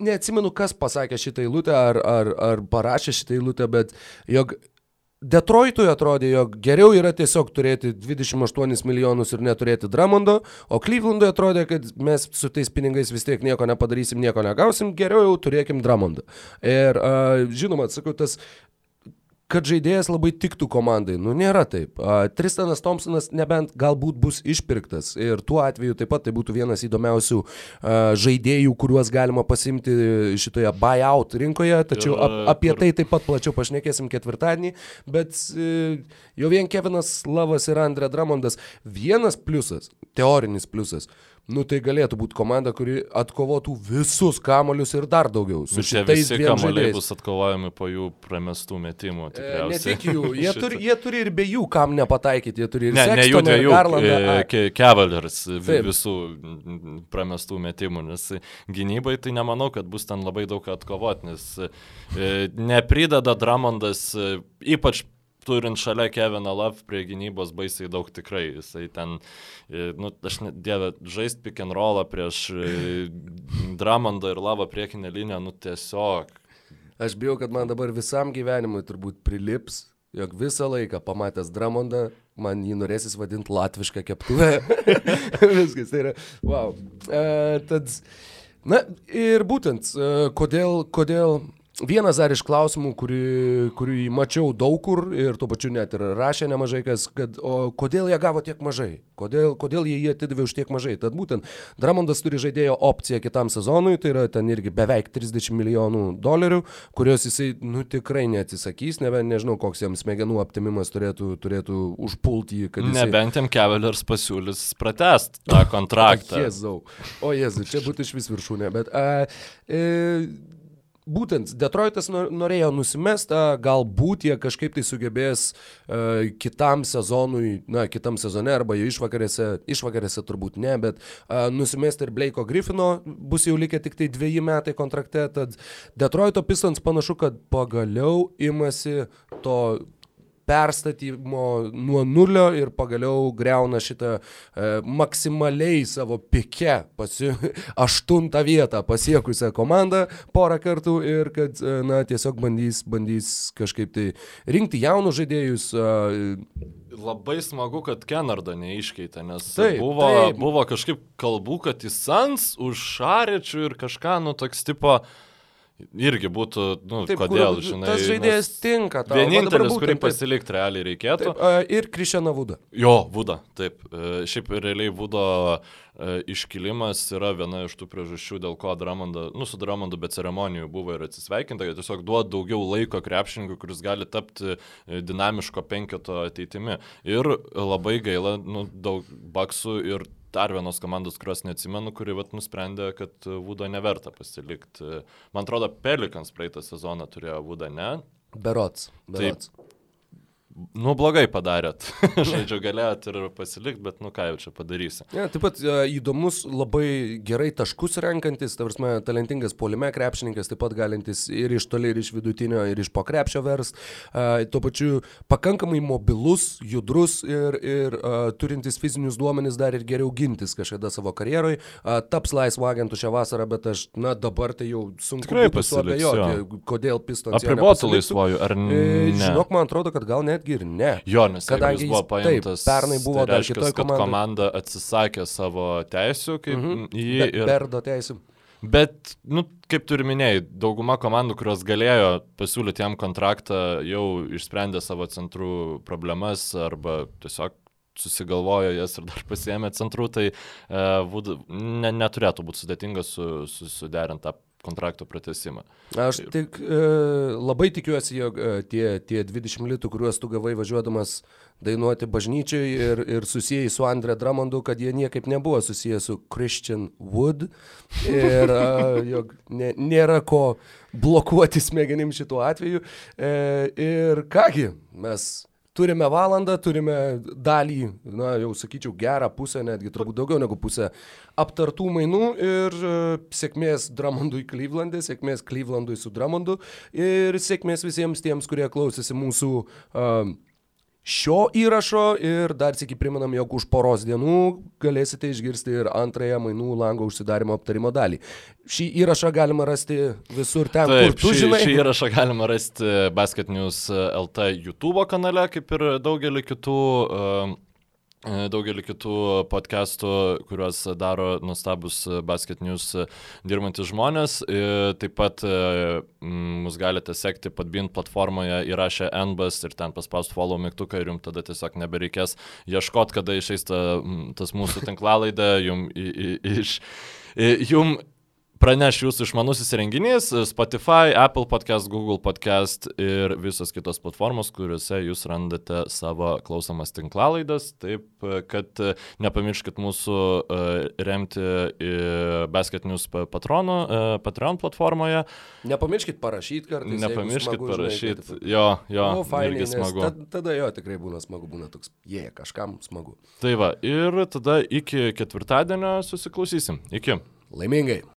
neatsimenu, kas pasakė šitą eilutę ar, ar, ar parašė šitą eilutę, bet jog Detroitui atrodė, jog geriau yra tiesiog turėti 28 milijonus ir neturėti Dramondo, o Clevelandui atrodė, kad mes su tais pinigais vis tiek nieko nepadarysim, nieko negausim, geriau jau turėkim Dramondą. Ir uh, žinoma, sakau, tas kad žaidėjas labai tiktų komandai. Nu, nėra taip. Tristanas Thompsonas nebent galbūt bus išpirktas ir tuo atveju taip pat tai būtų vienas įdomiausių žaidėjų, kuriuos galima pasimti šitoje buyout rinkoje, tačiau ap, apie tai taip pat plačiau pašnekėsim ketvirtadienį, bet uh, jau vien Kevinas Lavas ir Andrė Dramondas vienas pliusas, teorinis pliusas. Nu tai galėtų būti komanda, kuri atkovotų visus kamolius ir dar daugiau. Su nu, šitais visi kamoliai bus atkovojami po jų pramestų metimų. E, ne tik jų, jie turi, jie turi ir be jų kam nepataikyti, jie turi ir ne, Sextoną, ne jų dviejų, Garlandą. Cavaliers visų pramestų metimų, nes gynybai tai nemanau, kad bus ten labai daug atkovoti, nes e, neprideda Dramondas, e, ypač turint šalia Keviną Love prie gynybos baisiai daug tikrai. Jisai ten, e, nu, aš net dievę, žaisti pick and rollą prieš e, Dramondą ir Lavą priekinę liniją, nu tiesiog. Aš bijau, kad man dabar visam gyvenimui turbūt prilips, jog visą laiką pamatęs Dramondą, man jį norėsis vadinti latvišką keptuvę. Viskas, tai yra, wow. E, tad, na ir būtent, e, kodėl, kodėl Vienas dar iš klausimų, kurį, kurį mačiau daug kur ir tuo pačiu net ir rašė nemažai kas, kad o kodėl jie gavo tiek mažai, kodėl, kodėl jie jį atidavė už tiek mažai. Tad būtent Dramondas turi žaidėjo opciją kitam sezonui, tai yra ten irgi beveik 30 milijonų dolerių, kurios jisai nu, tikrai neatsisakys, nebent nežinau, koks jam smegenų aptimimas turėtų, turėtų užpulti jį. Jisai... Nebent jam Cavaliers pasiūlys pratest tą kontraktą. O Jėzau, o Jėzau, čia būtų iš vis viršūnė, bet... A, e, būtent Detroitas norėjo nusimest, galbūt jie kažkaip tai sugebės uh, kitam sezonui, na, kitam sezone arba jau išvakarėse, išvakarėse turbūt ne, bet uh, nusimesti ir Blake'o Griffino bus jau likę tik tai dviejį metai kontrakte, tad Detroito Pistons panašu, kad pagaliau imasi to perstatymo nuo nulio ir pagaliau greuna šitą e, maksimaliai savo pike pasi, aštuntą vietą pasiekusią komandą porą kartų ir kad, e, na, tiesiog bandys, bandys kažkaip tai rinkti jaunus žaidėjus. E, Labai smagu, kad Kenardo neiškeitė, nes taip, buvo, taip. buvo kažkaip kalbų, kad jis sans už šarečių ir kažką, nu, toks tipo, uh, Irgi būtų, nu, Taip, kodėl, kur, žinai. Tas žaidėjas nes, tinka. Tau. Vienintelis, kurį pasilikti realiai reikėtų. Taip, ir Krišiana Vuda. Jo, Vuda, taip. E, šiaip realiai Vudo e, iškilimas yra viena iš tų priežasčių, dėl ko Dramonda, nu, su Dramondu be ceremonijų buvo ir atsisveikinta, kad tiesiog duoda daugiau laiko krepšininkui, kuris gali tapti e, dinamiško penketo ateitimi. Ir labai gaila, nu, daug baksų ir dar vienos komandos, kurios neatsimenu, kuri vat, nusprendė, kad Vudo neverta pasilikti. Man atrodo, Pelikans praeitą sezoną turėjo Vudą, ne? Berots. berots. Taip, nu, blogai padarėt. Žodžiu, galėjot ir pasilikti, bet nu ką jau čia padarysi. Ja, taip pat uh, įdomus, labai gerai taškus renkantis, tavarsime, talentingas polime krepšininkas, taip pat galintis ir iš toli, ir iš vidutinio, ir iš pokrepšio vers. Uh, tuo pačiu pakankamai mobilus, judrus ir, ir uh, turintis fizinius duomenis dar ir geriau gintis kažkada savo karjeroj. Taps laisvo agentų šią vasarą, bet aš, na dabar tai jau sunku suabejoti, kodėl pistonas. Apribotų laisvojų, ar e, ne? E, žinok, man atrodo, kad gal net netgi ir ne. Jo, nes kadangi jis buvo paimtas, taip, pernai buvo tai reiškia, dar komanda. komanda atsisakė savo teisų, kaip mm -hmm. jį Be, ir... Perdo teisų. Bet, nu, kaip turi minėjai, dauguma komandų, kurios galėjo pasiūlyti jam kontraktą, jau išsprendė savo centrų problemas arba tiesiog susigalvojo jas ir dar pasiemė centrų, tai uh, vud, ne, neturėtų būti sudėtinga su, su, suderinti tą kontrakto pratesimą. Aš tik e, labai tikiuosi, jog e, tie, tie 20 litų, kuriuos tu gavai važiuodamas dainuoti bažnyčiai ir, ir susijęs su Andre Dramondu, kad jie niekaip nebuvo susijęs su Christian Wood ir e, jog ne, nėra ko blokuoti smegenim šituo atveju. E, ir kągi, mes turime valandą, turime dalį, na jau sakyčiau, gerą pusę, netgi turbūt daugiau negu pusę aptartų mainų ir uh, sėkmės Dramondui Klyvlandė, sėkmės Klyvlandui su Dramondu ir sėkmės visiems tiems, kurie klausėsi mūsų uh, šio įrašo ir dar sėki priminam, jog už poros dienų galėsite išgirsti ir antrąją mainų lango užsidarimo aptarimo dalį. Šį įrašą galima rasti visur ten, Taip, kur tu šį, žinai. Šį įrašą galima rasti Basket News LT YouTube kanale, kaip ir daugelį kitų uh, E, daugelį kitų podcastų, kuriuos daro nustabus Basket News dirbantis žmonės. E, taip pat e, mus galite sekti Padbin platformoje įrašę NBAS ir ten paspaust follow mygtuką ir jums tada tiesiog nebereikės ieškoti, kada išeis ta, tas mūsų tinklalaidė, jums iš... Jum praneš jūsų išmanusis renginys Spotify, Apple podcast, Google podcast ir visos kitos platformos, kuriuose jūs randate savo klausomas tinklalaidas. Taip, kad nepamirškit mūsų e, remti Basket News patrono, e, Patreon platformoje. Nepamirškit parašyti kartais. Nepamirškit parašyti. Jo, jo. Nu, fainai, smagu. Tada, tada jo tikrai būna smagu, būna toks, jie, yeah, kažkam smagu. Tai va, ir tada iki ketvirtadienio susiklausysim. Iki. Laimingai.